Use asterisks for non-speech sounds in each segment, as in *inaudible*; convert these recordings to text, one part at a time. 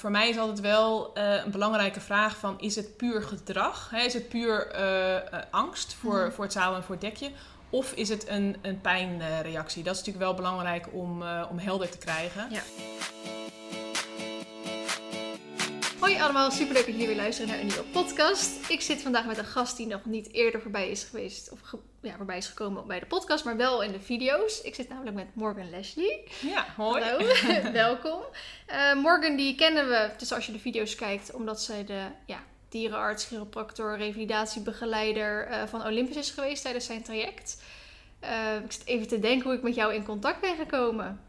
Voor mij is altijd wel uh, een belangrijke vraag van, is het puur gedrag? Hè? Is het puur uh, angst voor, mm. voor het zaal en voor het dekje? Of is het een, een pijnreactie? Dat is natuurlijk wel belangrijk om, om helder te krijgen. Ja. Hoi allemaal, superleuk dat jullie weer luisteren naar een nieuwe podcast. Ik zit vandaag met een gast die nog niet eerder voorbij is geweest, of ja, voorbij is gekomen bij de podcast, maar wel in de video's. Ik zit namelijk met Morgan Leslie. Ja, hoi. Hallo, *laughs* welkom. Uh, Morgan die kennen we, dus als je de video's kijkt, omdat zij de ja, dierenarts, chiropractor, revalidatiebegeleider uh, van Olympus is geweest tijdens zijn traject. Uh, ik zit even te denken hoe ik met jou in contact ben gekomen.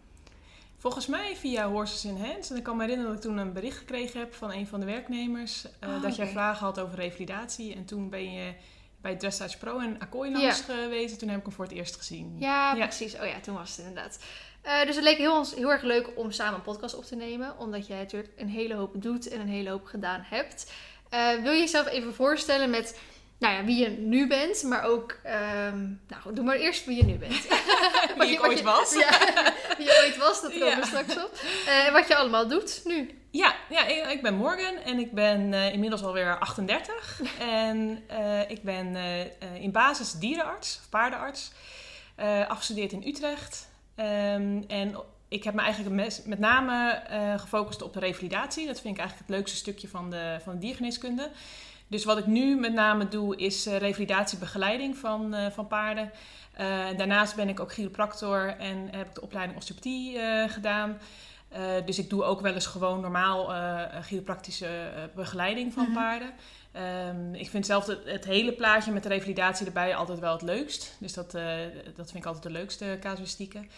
Volgens mij via Horses in Hands. En ik kan me herinneren dat ik toen een bericht gekregen heb van een van de werknemers. Uh, dat jij vragen had over revalidatie. En toen ben je bij Dressage Pro en Akkooi langs geweest. Toen heb ik hem voor het eerst gezien. Ja, precies. Oh ja, toen was het inderdaad. Uh, dus het leek heel, heel erg leuk om samen een podcast op te nemen. Omdat jij natuurlijk een hele hoop doet en een hele hoop gedaan hebt. Uh, wil je jezelf even voorstellen met nou ja, wie je nu bent, maar ook, um, nou doe maar eerst wie je nu bent. *laughs* wie je, ik ooit was. Ja, wie je ooit was, dat komen we straks op. Uh, en wat je allemaal doet nu. Ja, ja ik, ben Morgan en ik ben uh, inmiddels alweer 38. *laughs* en uh, ik ben in basis dierenarts, of paardenarts, afgestudeerd in Utrecht. Um, en ik heb me eigenlijk met, met name gefocust op de revalidatie. Dat vind ik eigenlijk het leukste stukje van de, van de diergeneeskunde. Dus wat ik nu met name doe is uh, revalidatiebegeleiding van, uh, van paarden. Uh, daarnaast ben ik ook chiropractor en heb ik de opleiding osteopathie gedaan. dus ik doe ook wel eens gewoon normaal chiropractische begeleiding van mm -hmm. paarden. Um, ik vind zelf het, het, hele plaatje met de revalidatie erbij altijd wel het leukst. Dus dat, dat vind ik altijd de leukste casuïstieken.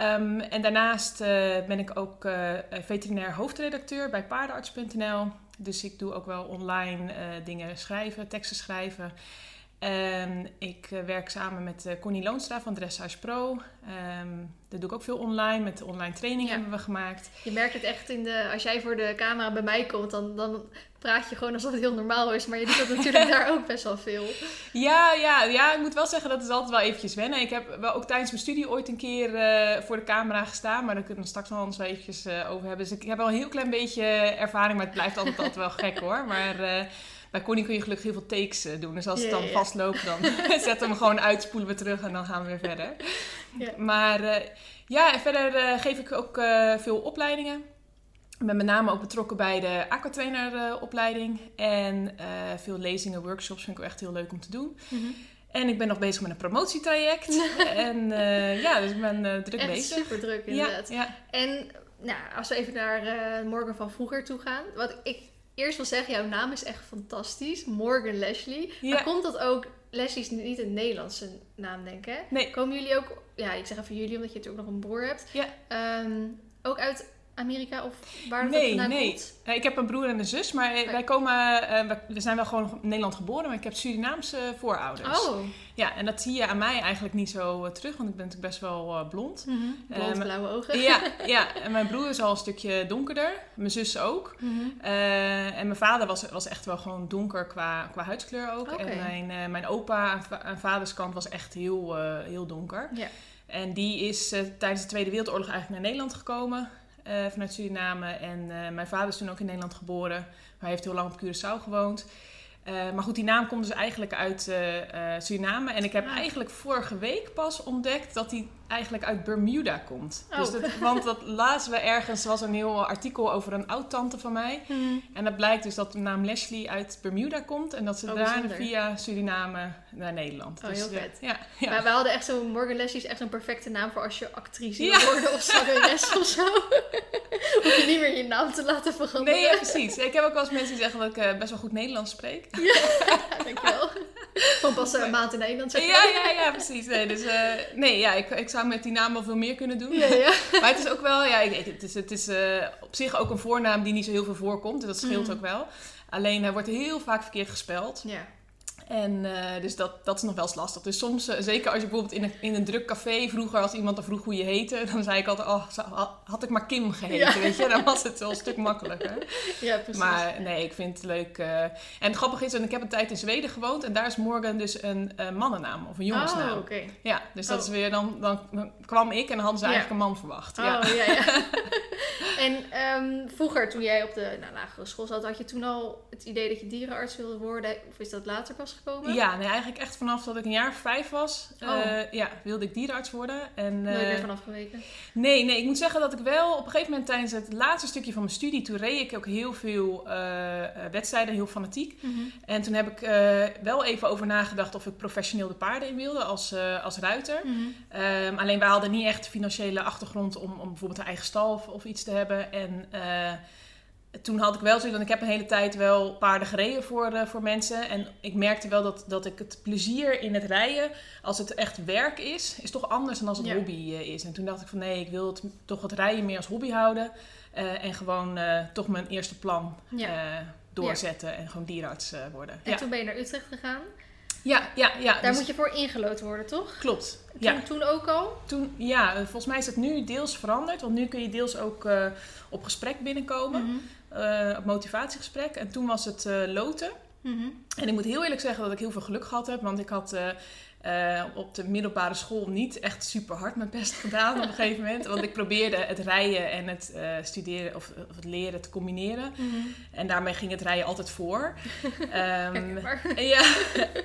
Um, en daarnaast ben ik ook veterinair hoofdredacteur bij paardenarts.nl. Dus ik doe ook wel online uh, dingen schrijven, teksten schrijven. Um, ik uh, werk samen met uh, Connie Loonstra van Dressage Pro. Um, dat doe ik ook veel online. Met de online training ja. hebben we gemaakt. Je merkt het echt in de... Als jij voor de camera bij mij komt, dan, dan praat je gewoon alsof het heel normaal is. Maar je doet dat *laughs* natuurlijk daar ook best wel veel. Ja, ja, ja, ik moet wel zeggen, dat is altijd wel eventjes wennen. Ik heb wel ook tijdens mijn studie ooit een keer uh, voor de camera gestaan. Maar daar kunnen we straks nog eens wel eventjes over hebben. Dus ik heb wel een heel klein beetje ervaring. Maar het blijft altijd, altijd wel gek hoor. Maar... Bij Connie kun je gelukkig heel veel takes eh, doen. Dus als het dan vastloopt, dan *laughs* zetten we hem gewoon uit, spoelen we terug en dan gaan we weer verder. Maar uh, ja, en verder uh, geef ik ook veel opleidingen. Ik ben met name ook betrokken bij de aquatrainer opleiding. En veel lezingen, workshops vind ik echt heel leuk om te doen. Mm -hmm. En ik ben nog bezig met een promotietraject. *laughs* en ja, dus ik ben druk echt bezig. super druk inderdaad. Ja, ja. En nou, als we even naar Morgen van vroeger toe gaan. Wat ik eerst wil zeggen, jouw naam is echt fantastisch. Morgan Leslie. Ja. Maar komt dat ook... Leslie is niet een Nederlandse naam, denk ik, hè? Nee. Komen jullie ook... Ja, ik zeg even jullie, omdat je natuurlijk ook nog een broer hebt. Ja. Um, ook uit Amerika of waar dat nee, vandaan nee. komt? Nee, ik heb een broer en een zus, maar okay. wij komen, uh, we zijn wel gewoon in Nederland geboren, maar ik heb Surinaamse voorouders. Oh. Ja, en dat zie je aan mij eigenlijk niet zo uh, terug, want ik ben natuurlijk best wel uh, blond. Mm -hmm. Blond, blauwe ogen. Ja, ja, *laughs* en mijn broer is al een stukje donkerder, mijn zus ook. Mm -hmm. en mijn vader was, was echt wel gewoon donker qua, qua huidskleur ook. Okay. En mijn, mijn opa aan, aan vaderskant was echt heel, heel donker. Yeah. En die is tijdens de Tweede Wereldoorlog eigenlijk naar Nederland gekomen. Uh, vanuit Suriname. En uh, mijn vader is toen ook in Nederland geboren. Maar hij heeft heel lang op Curaçao gewoond. Uh, maar goed, die naam komt dus eigenlijk uit Suriname. En ik heb ah. eigenlijk vorige week pas ontdekt dat hij eigenlijk uit Bermuda komt. Oh. Dus dat, want dat *laughs* lazen we ergens, was een heel artikel over een oud-tante van mij. Hmm. En dat blijkt dus dat de naam Leslie uit Bermuda komt. En dat ze oh, daar via Suriname naar Nederland. Oh, dus, heel vet. Ja, ja. Maar we hadden echt zo'n, Morgan Leslie is echt een perfecte naam voor als je actrice wil worden of zangeres *laughs* of zo. *laughs* Hoef je niet meer je naam te laten veranderen. Nee, ja, precies. Ik heb ook wel eens mensen die zeggen dat ik uh, best wel goed Nederlands spreek. Ja, dankjewel. Gewoon pas een maand in Nederland zeg Ja, ja, ja, precies. Nee, dus, uh, nee ja, ik, ik zou met die naam wel veel meer kunnen doen. Ja, ja. *laughs* maar het is ook wel, ja, ik, het is, het is uh, op zich ook een voornaam die niet zo heel veel voorkomt. Dus dat scheelt mm. ook wel. Alleen hij wordt heel vaak verkeerd gespeld. Ja. En uh, dus dat, dat is nog wel eens lastig. Dus soms, uh, zeker als je bijvoorbeeld in een, in een druk café vroeger, als iemand dan vroeg hoe je heette, *laughs* dan zei ik altijd, oh, had ik maar Kim geheten, ja. weet je? Dan was het wel een stuk makkelijker. *laughs* Ja, precies. Maar nee, ik vind het leuk. Uh, en het grappige is, en ik heb een tijd in Zweden gewoond en daar is Morgan dus een mannennaam of een jongensnaam. Oh, oké. Okay. Ja, dus dat oh. is weer, dan, dan kwam ik en dan hadden ze ja. eigenlijk een man verwacht. Oh, ja, ja, ja. *laughs* En ehm, vroeger, toen jij op de nou, lagere school zat, had je toen al het idee dat je dierenarts wilde worden? Of is dat later pas gekomen? Ja, nee, eigenlijk echt vanaf dat ik een jaar of vijf was, Oh. eh, ja, wilde ik dierenarts worden. En, Nooit eh, meer vanaf geweken. Nee, nee, ik moet zeggen dat ik wel op een gegeven moment tijdens het laatste stukje van mijn studie, toen reed ik ook heel veel eh, wedstrijden, heel fanatiek. Mhm. En toen heb ik wel even over nagedacht of ik professioneel de paarden in wilde als, als ruiter. Mhm. Ehm, alleen wij hadden niet echt de financiële achtergrond om, om bijvoorbeeld een eigen stal of, of iets te hebben. En eh, toen had ik wel zoiets, want ik heb een hele tijd wel paarden gereden voor, eh, voor mensen. En ik merkte wel dat, dat ik het plezier in het rijden, als het echt werk is, is toch anders dan als het Ja. hobby eh, is. En toen dacht ik van nee, ik wil het, toch het rijden meer als hobby houden. en gewoon toch mijn eerste plan Ja. doorzetten en gewoon dierenarts worden. En toen ben je naar Utrecht gegaan. Ja, ja. ja Daar dus- moet je voor ingelood worden, toch? Klopt. Toen, Ja. toen ook al? Toen, ja, eh, volgens mij is het nu deels veranderd. Want nu kun je deels ook eh, op gesprek binnenkomen. Mhm. eh, op motivatiegesprek. En toen was het loten. Mhm. En ik moet heel eerlijk zeggen dat ik heel veel geluk gehad heb. Want ik had eh, op de middelbare school niet echt super hard mijn best gedaan op een gegeven moment. Want ik probeerde het rijden en het eh, studeren of, of het leren te combineren. Mhm. En daarmee ging het rijden altijd voor. *laughs* Ehm, *laughs* ja,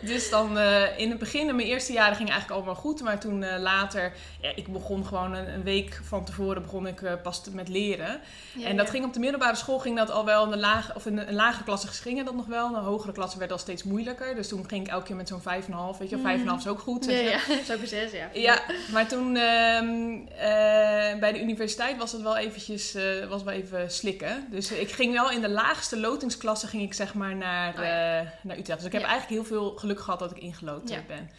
dus dan eh, in het begin, in mijn eerste jaren ging eigenlijk allemaal goed. Maar toen later, ja, ik begon gewoon een, een week van tevoren begon ik pas te- met leren. Ja, en dat ja. ging op de middelbare school ging dat al wel in de lage, of in de, in lagere klassen gingen dat nog wel. In de hogere klassen werd dat steeds moeilijker. Dus toen ging ik elke keer met zo'n 5,5. Weet je, wel, 5,5 is ook goed. Ja, je. ja. *laughs* Zes, ja. Ja, maar toen ehm, eh, bij de universiteit was het wel eventjes eh, was wel even slikken. Dus ik ging wel in de laagste lotingsklasse ging ik zeg maar naar, Oh ja. eh, naar Utrecht. Dus ik heb Ja. eigenlijk heel veel geluk gehad dat ik ingelood Ja. ben.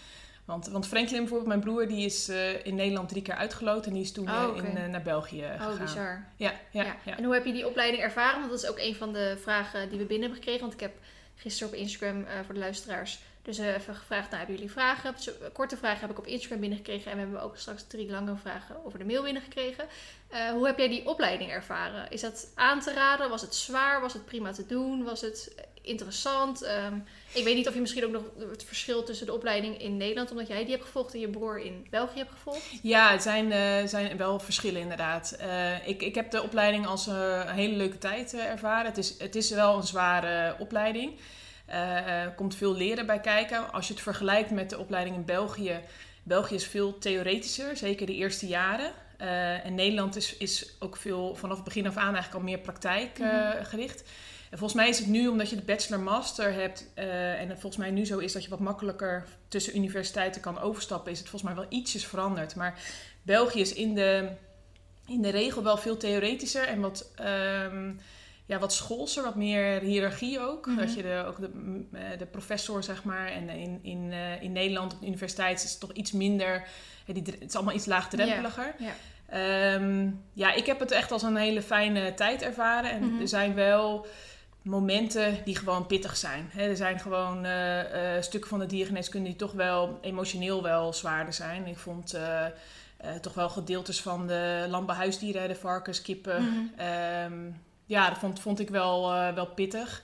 Want, want Franklin bijvoorbeeld, mijn broer, die is in Nederland drie keer uitgeloot. En die is toen Oh, in, naar België Oh, gegaan. bizar. Ja, ja, Ja. ja. En hoe heb je die opleiding ervaren? Want dat is ook een van de vragen die we binnen hebben gekregen. Want ik heb gisteren op Instagram voor de luisteraars dus eh, even gevraagd, nou, hebben jullie vragen? Eh, korte vragen heb ik op Instagram binnengekregen. En we hebben ook straks drie lange vragen over de mail binnengekregen. Eh hoe heb jij die opleiding ervaren? Is dat aan te raden? Was het zwaar? Was het prima te doen? Was het eh, interessant? Ehm, ik weet niet of je misschien ook nog het verschil tussen de opleiding in Nederland, omdat jij die hebt gevolgd en je broer in België hebt gevolgd. Ja, het zijn, zijn wel verschillen inderdaad. Ik, ik heb de opleiding als een hele leuke tijd ervaren. Het is, het is wel een zware opleiding. Er komt veel leren bij kijken. Als je het vergelijkt met de opleiding in België. België is veel theoretischer, zeker de eerste jaren. Eh, en Nederland is, is ook veel vanaf het begin af aan eigenlijk al meer praktijkgericht. En volgens mij is het nu, omdat je de bachelor-master hebt, en het volgens mij nu zo is dat je wat makkelijker tussen universiteiten kan overstappen, is het volgens mij wel ietsjes veranderd. Maar België is in de, in de regel wel veel theoretischer en wat, ehm, ja, wat schoolser, wat meer hiërarchie ook. Mhm. Dat je de, ook de, eh, de professor, zeg maar, en in, in, eh, in Nederland op de universiteit is het toch iets minder, eh, die, het is allemaal iets laagdrempeliger. Ja. Ehm, ja, ik heb het echt als een hele fijne tijd ervaren. En Mhm. er zijn wel momenten die gewoon pittig zijn. Er zijn gewoon stukken van de diergeneeskunde die toch wel emotioneel wel zwaarder zijn. Ik vond toch wel gedeeltes van de landbouwhuisdieren, de varkens, kippen. Mhm. ehm, ja, dat vond, vond ik wel, eh, wel pittig.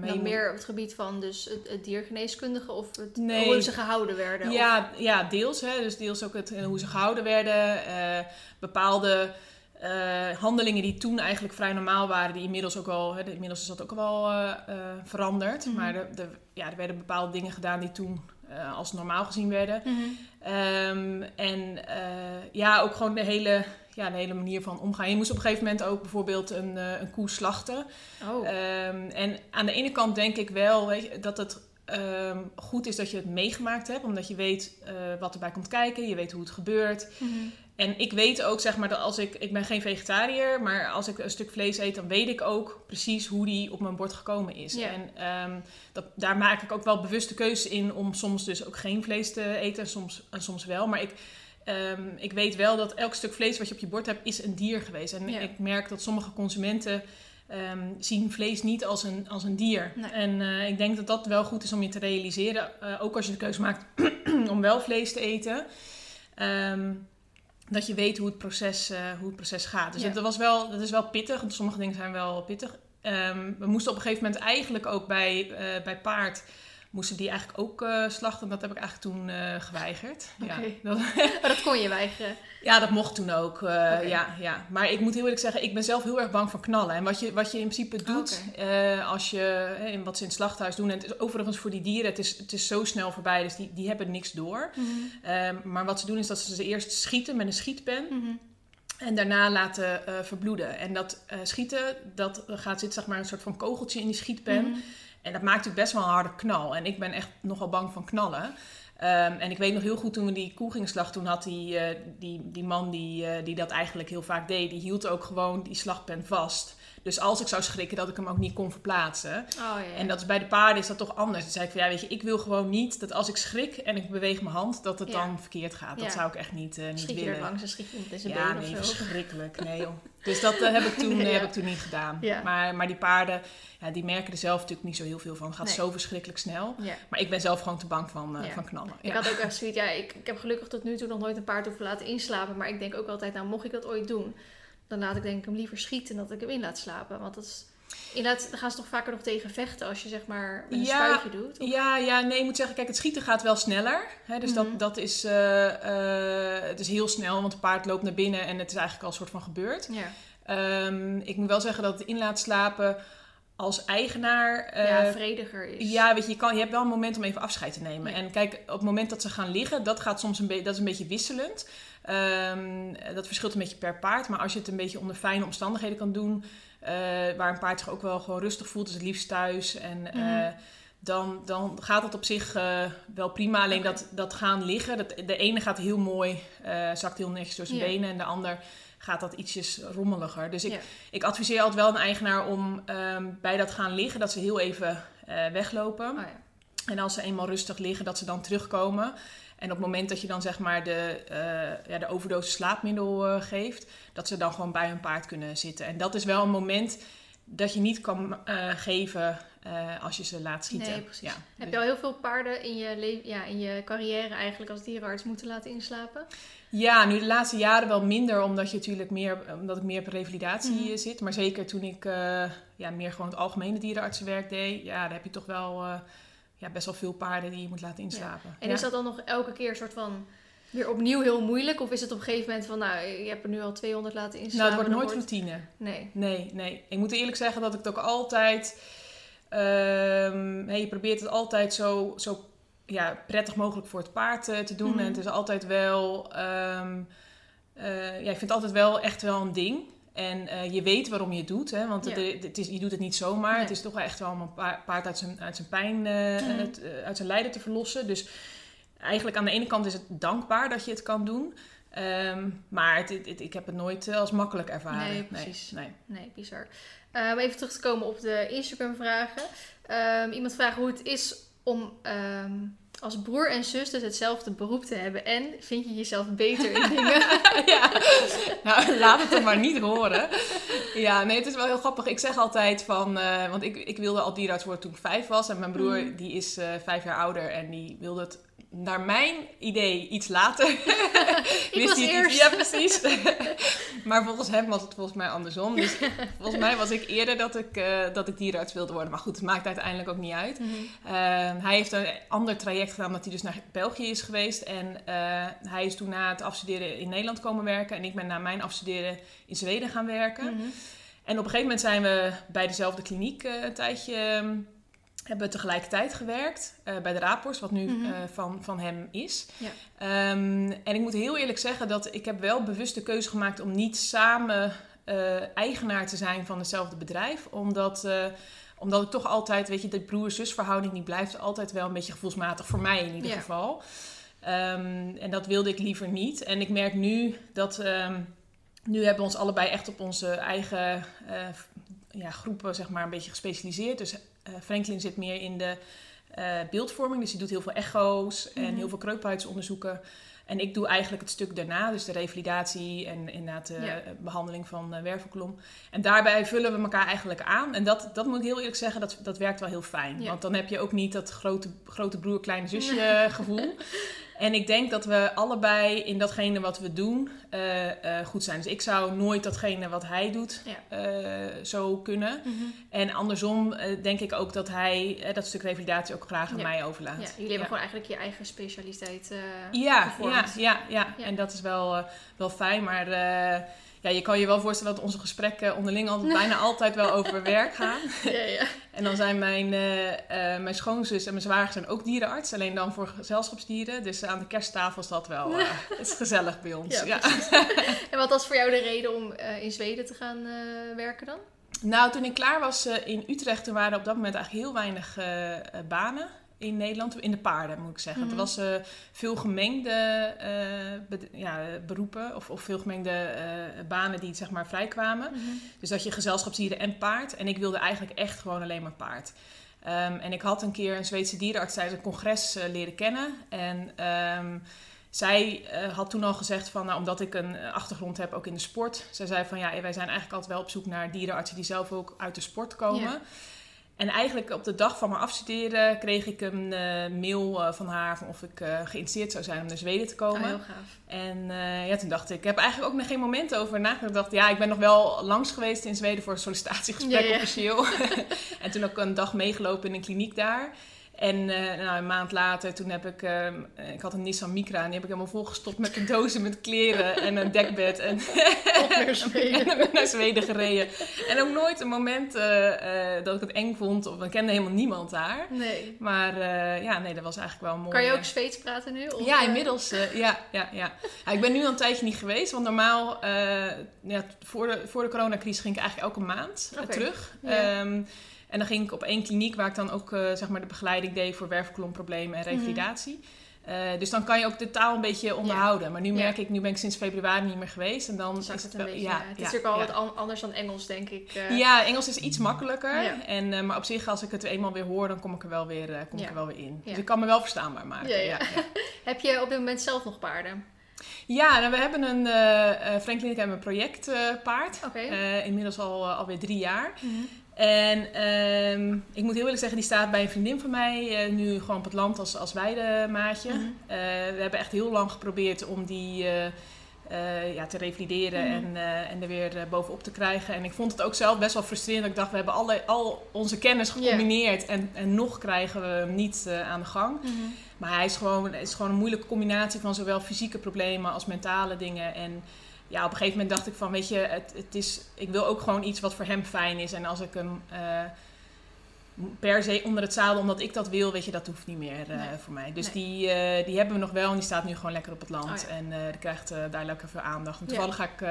Moet- meer op het gebied van dus het, het diergeneeskundige of het, Nee. hoe ze gehouden werden. of- Ja, ja deels. Hè. Dus deels ook het, eh, hoe ze gehouden werden. eh, bepaalde handelingen die toen eigenlijk vrij normaal waren, die inmiddels ook al, hè, inmiddels is dat ook wel veranderd. Mhm. Maar de, de, ja, er werden bepaalde dingen gedaan die toen als normaal gezien werden. Mhm. Ehm, en ja, ook gewoon de hele, ja, de hele manier van omgaan. Je moest op een gegeven moment ook bijvoorbeeld een, eh, een koe slachten. Oh, Ehm, en aan de ene kant denk ik wel weet je, dat het ehm, goed is dat je het meegemaakt hebt, omdat je weet eh, wat erbij komt kijken, je weet hoe het gebeurt. Mhm. En ik weet ook, zeg maar, dat als ik, ik ben geen vegetariër, maar als ik een stuk vlees eet, dan weet ik ook precies hoe die op mijn bord gekomen is. Ja. En ehm, dat, daar maak ik ook wel bewuste keuzes in om soms dus ook geen vlees te eten en soms, en soms wel. Maar ik, ehm, ik weet wel dat elk stuk vlees wat je op je bord hebt, is een dier geweest. En Ja. ik merk dat sommige consumenten ehm, zien vlees niet als een, als een dier. Nee. En eh, ik denk dat dat wel goed is om je te realiseren. eh, ook als je de keuze maakt *clears throat* om wel vlees te eten. Ehm, dat je weet hoe het proces, eh, hoe het proces gaat. Dus Ja. dat, was wel, dat is wel pittig. Want sommige dingen zijn wel pittig. We moesten op een gegeven moment eigenlijk ook bij, bij paard... moesten die eigenlijk ook eh, slachten. Dat heb ik eigenlijk toen eh, geweigerd. Ja, *laughs* dat, Maar dat kon je weigeren. ja, dat mocht toen ook. Oké. ja, ja. Maar ik moet heel eerlijk zeggen, ik ben zelf heel erg bang voor knallen. En wat je, wat je in principe doet, eh, als je, in wat ze in het slachthuis doen... en het is overigens voor die dieren, het is, het is zo snel voorbij... dus die, die hebben niks door. Ehm, maar wat ze doen is dat ze ze eerst schieten met een schietpen... Mhm. En daarna laten verbloeden. En dat schieten, dat gaat zit zeg maar een soort van kogeltje in die schietpen. Mhm. En dat maakt natuurlijk best wel een harde knal. En ik ben echt nogal bang van knallen. Ehm, en ik weet nog heel goed toen we die koe gingen toen had die, eh, die, die man die, eh, die dat eigenlijk heel vaak deed, die hield ook gewoon die slagpen vast. Dus als ik zou schrikken, dat ik hem ook niet kon verplaatsen. Oh ja. En dat is bij de paarden is dat toch anders. Dan zei ik van ja, weet je, ik wil gewoon niet dat als ik schrik en ik beweeg mijn hand, dat het Ja. dan verkeerd gaat. Dat zou ik echt niet, eh, niet Schiet je willen. er langs, dan schiet Ja, been nee, verschrikkelijk. Nee, joh. *laughs* Dus dat eh, heb, ik toen, Nee, eh, ja. heb ik toen niet gedaan. Ja. Maar, maar die paarden, ja, die merken er zelf natuurlijk niet zo heel veel van. Het gaat Nee. zo verschrikkelijk snel. Ja. Maar ik ben zelf gewoon te bang van, Ja. van knallen. Ik had ook echt *laughs* zoiets, ja, ik, ik heb gelukkig tot nu toe nog nooit een paard hoeven laten inslapen. Maar ik denk ook altijd, nou, mocht ik dat ooit doen, dan laat ik denk ik hem liever schieten dan dat ik hem in laat slapen. Want dat is, inderdaad, dan gaan ze toch vaker nog tegen vechten als je zeg maar een Ja, spuitje doet. Of- Ja, ja, nee, ik moet zeggen, kijk, het schieten gaat wel sneller. Hè, dus Mhm. dat, dat is, eh, het is heel snel, want het paard loopt naar binnen en het is eigenlijk al een soort van gebeurd. Ja. Ehm, ik moet wel zeggen dat het in laat slapen als eigenaar... eh, ja, vrediger is. Ja, weet je, je, kan, je hebt wel een moment om even afscheid te nemen. Ja. En kijk, op het moment dat ze gaan liggen, dat gaat soms een, beetje dat is een beetje wisselend. Ehm, dat verschilt een beetje per paard. Maar als je het een beetje onder fijne omstandigheden kan doen, eh, waar een paard zich ook wel gewoon rustig voelt, dus het liefst thuis. En eh, Mhm. dan, dan gaat het op zich eh, wel prima. Alleen dat, dat gaan liggen, dat, de ene gaat heel mooi, eh, zakt heel netjes door zijn benen. En de ander gaat dat ietsjes rommeliger. Dus ik, ik adviseer altijd wel een eigenaar om ehm, bij dat gaan liggen, dat ze heel even eh, weglopen. Oh, ja. En als ze eenmaal rustig liggen, dat ze dan terugkomen. En op het moment dat je dan zeg maar de, eh ja, de overdosis slaapmiddel eh, geeft, dat ze dan gewoon bij hun paard kunnen zitten. En dat is wel een moment dat je niet kan eh, geven als je ze laat schieten. Nee, precies. Ja, Heb dus- je al heel veel paarden in je, ja, in je carrière eigenlijk als dierenarts moeten laten inslapen? Ja, nu de laatste jaren wel minder, omdat, je natuurlijk meer, omdat ik meer op revalidatie Mhm. zit. Maar zeker toen ik ja, meer gewoon het algemene dierenartsenwerk deed, ja, daar heb je toch wel ja, best wel veel paarden die je moet laten inslapen. En Ja. is dat dan nog elke keer een soort van weer opnieuw heel moeilijk? Of is het op een gegeven moment van, nou, je hebt er nu al 200 laten inslapen? Nou, het wordt nooit routine. Nee. Nee, nee. Ik moet eerlijk zeggen dat ik het ook altijd. hè, je probeert het altijd zo, zo ja, prettig mogelijk voor het paard eh, te doen. Mhm. En het is altijd wel. ehm, eh, ja, ik vind het altijd wel echt wel een ding. En eh, je weet waarom je het doet, hè? want het, Ja. het is, je doet het niet zomaar. Nee. Het is toch wel echt wel om een pa- paard uit zijn, uit zijn pijn, Mhm. het, eh, uit zijn lijden te verlossen. Dus eigenlijk aan de ene kant is het dankbaar dat je het kan doen. Ehm, maar het, ik heb het nooit als makkelijk ervaren. Nee, precies. Nee, Nee, bizar. Om even terug te komen op de Instagram-vragen. Ehm, iemand vraagt hoe het is om ehm, als broer en zus dus hetzelfde beroep te hebben. En vind je jezelf beter in *laughs* dingen? ja, nou laat het er maar niet horen. Ja, nee, het is wel heel grappig. Ik zeg altijd van, eh, want ik, ik wilde al dierenarts worden toen ik vijf was. En mijn broer, Mhm. die is eh, vijf jaar ouder en die wilde het naar mijn idee iets later. *laughs* Was hij het Ja, precies. *laughs* maar volgens hem was het volgens mij andersom. Dus volgens mij was ik eerder dat ik, eh, dat ik dierenarts wilde worden. Maar goed, het maakt uiteindelijk ook niet uit. Mhm. Ehm, hij heeft een ander traject gedaan omdat hij dus naar België is geweest. En eh, hij is toen na het afstuderen in Nederland komen werken. En ik ben na mijn afstuderen in Zweden gaan werken. Mhm. En op een gegeven moment zijn we bij dezelfde kliniek eh, een tijdje... hebben we tegelijkertijd gewerkt eh, bij de Rapors, wat nu Mhm. eh, van, van hem is. Ja. Ehm, en ik moet heel eerlijk zeggen dat ik heb wel bewust de keuze gemaakt om niet samen eh, eigenaar te zijn van hetzelfde bedrijf. Omdat, omdat ik toch altijd, weet je, de broer-zus verhouding die blijft altijd wel een beetje gevoelsmatig voor mij in ieder Ja. geval. Ehm, en dat wilde ik liever niet. En ik merk nu dat ehm, nu hebben we ons allebei echt op onze eigen ja, groepen zeg maar een beetje gespecialiseerd. Dus eh, Franklin zit meer in de eh, beeldvorming, dus die doet heel veel echo's en Mhm. heel veel kreuphuidsonderzoeken. En ik doe eigenlijk het stuk daarna, dus de revalidatie en inderdaad de Ja. behandeling van uh, wervelkolom. En daarbij vullen we elkaar eigenlijk aan. En dat, dat moet ik heel eerlijk zeggen, dat, dat werkt wel heel fijn. Ja. Want dan heb je ook niet dat grote, grote broer, kleine zusje *laughs* gevoel. En ik denk dat we allebei in datgene wat we doen uh, uh, goed zijn. Dus ik zou nooit datgene wat hij doet Ja. uh, zo kunnen. Mhm. En andersom denk ik ook dat hij dat stuk revalidatie ook graag aan Ja. mij overlaat. Ja, jullie hebben gewoon eigenlijk je eigen specialiteit ja, ja, ja, ja, Ja. En dat is wel, wel fijn. Maar ja, je kan je wel voorstellen dat onze gesprekken onderling altijd, bijna altijd wel over werk gaan. *laughs* ja, ja. En dan zijn mijn, uh, uh, mijn schoonzus en mijn zwager zijn ook dierenarts. Alleen dan voor gezelschapsdieren. Dus aan de kersttafel is dat wel uh, het is gezellig bij ons. Ja, Ja, *laughs* En wat was voor jou de reden om in Zweden te gaan werken dan? Nou, toen ik klaar was in Utrecht, toen waren er op dat moment eigenlijk heel weinig banen in Nederland. In de paarden, moet ik zeggen. Mhm. Er was uh, veel gemengde uh, be ja, beroepen of, of veel gemengde uh, banen die zeg maar vrijkwamen. Mhm. Dus dat je gezelschapsdieren en paard. En ik wilde eigenlijk echt gewoon alleen maar paard. Um, en ik had een keer een Zweedse dierenarts tijdens een congres leren kennen. En um, zij had toen al gezegd van, nou, omdat ik een achtergrond heb ook in de sport. Zij zei van, ja, wij zijn eigenlijk altijd wel op zoek naar dierenartsen die zelf ook uit de sport komen. En eigenlijk op de dag van mijn afstuderen kreeg ik een uh, mail uh, van haar van of ik uh, geïnteresseerd zou zijn om naar Zweden te komen. Oh, heel gaaf. En ja, toen dacht ik, ik heb eigenlijk ook nog geen moment over nagedacht. Ik dacht, ja, ik ben nog wel langs geweest in Zweden voor een sollicitatiegesprek Ja, ja. officieel. *laughs* en toen ook een dag meegelopen in een kliniek daar. En uh, nou, een maand later, toen heb ik, uh, ik had een Nissan Micra en die heb ik helemaal volgestopt met cadeauzen, met kleren en een dekbed. En naar Zweden. *laughs* en naar Zweden gereden. En ook nooit een moment uh, dat ik het eng vond, of ik kende helemaal niemand daar. Nee. Maar ja, nee, dat was eigenlijk wel mooi. Kan je ook Zweeds praten nu? Of, ja, inmiddels. ja, ja, ja. Ik ben nu al een tijdje niet geweest, want normaal, ja, voor, de, voor de coronacrisis ging ik eigenlijk elke maand terug. Ja. Um, en dan ging ik op één kliniek waar ik dan ook uh, zeg maar de begeleiding deed voor wervelkolomproblemen en revalidatie. Mm -hmm. uh, dus dan kan je ook de taal een beetje onderhouden. Ja. Maar nu merk ja. ik, nu ben ik sinds februari niet meer geweest. En dan Zakt is het wel, beetje. ja, Ja, het is natuurlijk al wat an anders dan Engels, denk ik. uh. Ja, Engels is iets makkelijker. Ja. En, uh, maar op zich, als ik het eenmaal weer hoor, dan kom ik er wel weer, kom ik er wel weer in. Dus ik kan me wel verstaanbaar maken. *laughs* Heb je op dit moment zelf nog paarden? Ja, nou, we hebben een uh, Franklin heb een projectpaard. Uh, inmiddels al alweer drie jaar. Mhm. En um, ik moet heel eerlijk zeggen, die staat bij een vriendin van mij uh, nu gewoon op het land als, als weidemaatje. Mhm. Uh, we hebben echt heel lang geprobeerd om die uh, uh, ja, te revalideren Mhm. en, en er weer bovenop te krijgen. En ik vond het ook zelf best wel frustrerend. Dat ik dacht, we hebben alle, al onze kennis gecombineerd en, en nog krijgen we hem niet aan de gang. Mhm. Maar hij is gewoon, het is gewoon een moeilijke combinatie van zowel fysieke problemen als mentale dingen. En ja, op een gegeven moment dacht ik van, weet je, het, het is, ik wil ook gewoon iets wat voor hem fijn is. En als ik hem uh, per se onder het zadel, omdat ik dat wil, weet je, dat hoeft niet meer uh, Nee. voor mij. Dus Nee. die, uh, die hebben we nog wel en die staat nu gewoon lekker op het land. Oh ja. En die krijgt daar lekker veel aandacht. En Ja. toevallig ga ik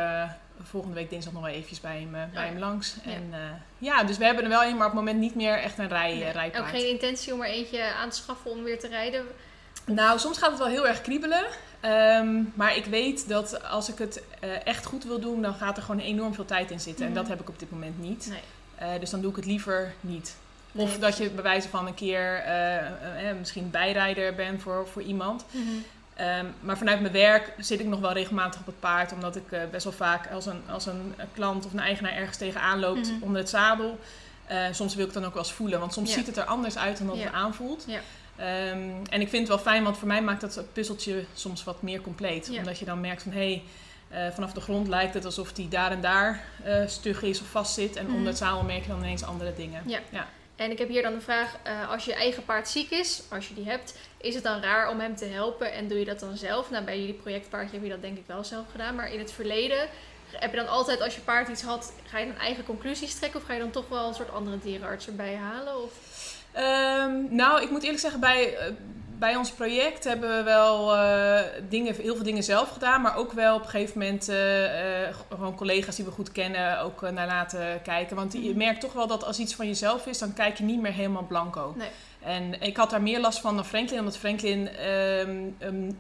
volgende week dinsdag nog wel eventjes bij hem, bij Oh ja. hem langs. Ja. En ja, dus we hebben er wel in, maar op het moment niet meer echt een rij, Nee. rijpaard. Ook geen intentie om er eentje aan te schaffen om weer te rijden? Nou, soms gaat het wel heel erg kriebelen. Um, maar ik weet dat als ik het uh, echt goed wil doen, dan gaat er gewoon enorm veel tijd in zitten. Mhm. En dat heb ik op dit moment niet. Nee. Uh, dus dan doe ik het liever niet. Of Nee, dat je bij wijze van een keer uh, misschien bijrijder bent voor, voor iemand. Mhm. Um, maar vanuit mijn werk zit ik nog wel regelmatig op het paard. Omdat ik uh, best wel vaak als een, als een klant of een eigenaar ergens tegenaan loopt Mhm. onder het zadel. Uh, soms wil ik het dan ook wel eens voelen. Want soms Ja. ziet het er anders uit dan dat Ja. het aanvoelt. Ja. Um, en ik vind het wel fijn, want voor mij maakt dat puzzeltje soms wat meer compleet. Ja. Omdat je dan merkt van hé, hey, uh, vanaf de grond lijkt het alsof die daar en daar uh, stug is of vast zit. En Mhm. onder het zadel merk je dan ineens andere dingen. Ja. ja. En ik heb hier dan een vraag. Uh, als je eigen paard ziek is, als je die hebt, is het dan raar om hem te helpen en doe je dat dan zelf? Nou, bij jullie projectpaardje heb je dat denk ik wel zelf gedaan. Maar in het verleden heb je dan altijd, als je paard iets had, ga je dan eigen conclusies trekken? Of ga je dan toch wel een soort andere dierenarts erbij halen? Of? Um, nou, ik moet eerlijk zeggen, bij, uh, bij ons project hebben we wel uh, dingen, heel veel dingen zelf gedaan. Maar ook wel op een gegeven moment uh, gewoon collega's die we goed kennen ook naar laten kijken. Want je merkt toch wel dat als iets van jezelf is, dan kijk je niet meer helemaal blanco. Nee. En ik had daar meer last van dan Franklin, omdat Franklin um,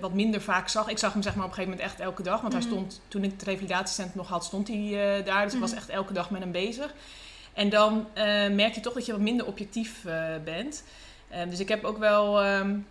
wat minder vaak zag. Ik zag hem zeg maar op een gegeven moment echt elke dag. Want Mhm. hij stond, toen ik het revalidatiecentrum nog had, stond hij daar. Dus ik was Mhm. echt elke dag met hem bezig. En dan uh, merk je toch dat je wat minder objectief uh, bent. Uh, dus ik heb ook wel um,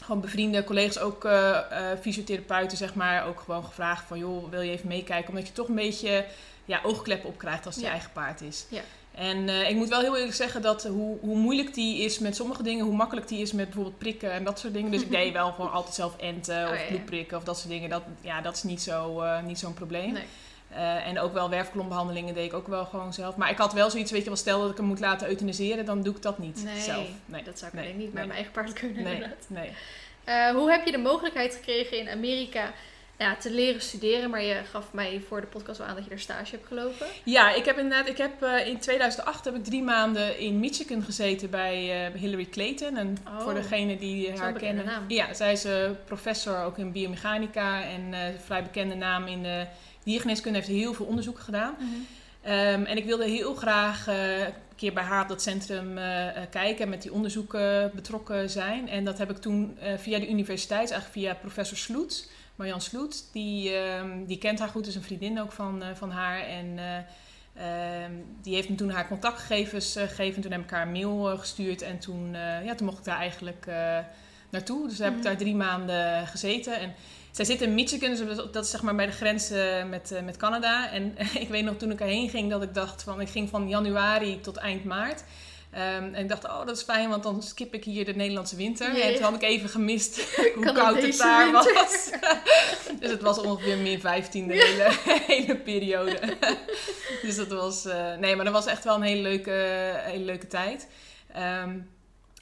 gewoon bevriende collega's, ook uh, fysiotherapeuten, zeg maar, ook gewoon gevraagd van, joh, wil je even meekijken? Omdat je toch een beetje ja, oogkleppen op krijgt als het je eigen paard is. Ja. En ik moet wel heel eerlijk zeggen dat hoe, hoe moeilijk die is met sommige dingen, hoe makkelijk die is met bijvoorbeeld prikken en dat soort dingen. Dus ik *laughs* deed wel gewoon altijd zelf enten of oh, bloedprikken of dat soort dingen. Dat, ja, dat is niet zo'n zo, niet zo'n probleem. Nee. Uh, en ook wel werfkolombehandelingen deed ik ook wel gewoon zelf. Maar ik had wel zoiets, weet je wel, stel dat ik hem moet laten euthaniseren, dan doe ik dat niet nee, zelf. Nee, dat zou ik nee, niet met mijn eigen paard kunnen nee, Nee. Uh, hoe heb je de mogelijkheid gekregen in Amerika ja, te leren studeren? Maar je gaf mij voor de podcast wel aan dat je er stage hebt gelopen. Ja, ik heb inderdaad, ik heb uh, in 2008 heb ik drie maanden in Michigan gezeten bij uh, Hillary Clayton. En oh, voor degene die haar kennen. Naam. Ja, zij is professor ook in biomechanica en vrij bekende naam in de diergeneeskunde heeft heel veel onderzoeken gedaan. Mm -hmm. um, en ik wilde heel graag uh, een keer bij haar op dat centrum uh, kijken en met die onderzoeken betrokken zijn. En dat heb ik toen uh, via de universiteit, eigenlijk via professor Sloet, Marjan Sloet. Die, um, die kent haar goed, is een vriendin ook van, van haar. En um, die heeft me toen haar contactgegevens gegeven. Toen heb ik haar een mail gestuurd en toen, ja, toen mocht ik daar eigenlijk naartoe. Dus mm -hmm. heb ik daar drie maanden gezeten. En zij zit in Michigan, dus dat is zeg maar bij de grens uh, met, uh, met Canada. En *laughs* ik weet nog toen ik erheen ging dat ik dacht van, ik ging van januari tot eind maart. Um, en ik dacht, oh dat is fijn, want dan skip ik hier de Nederlandse winter. En toen had ik even gemist *laughs* hoe koud het daar winter. was. *laughs* dus het was ongeveer min 15 de hele, hele periode. dus dat was, uh, nee, maar dat was echt wel een hele leuke, hele leuke tijd. Um,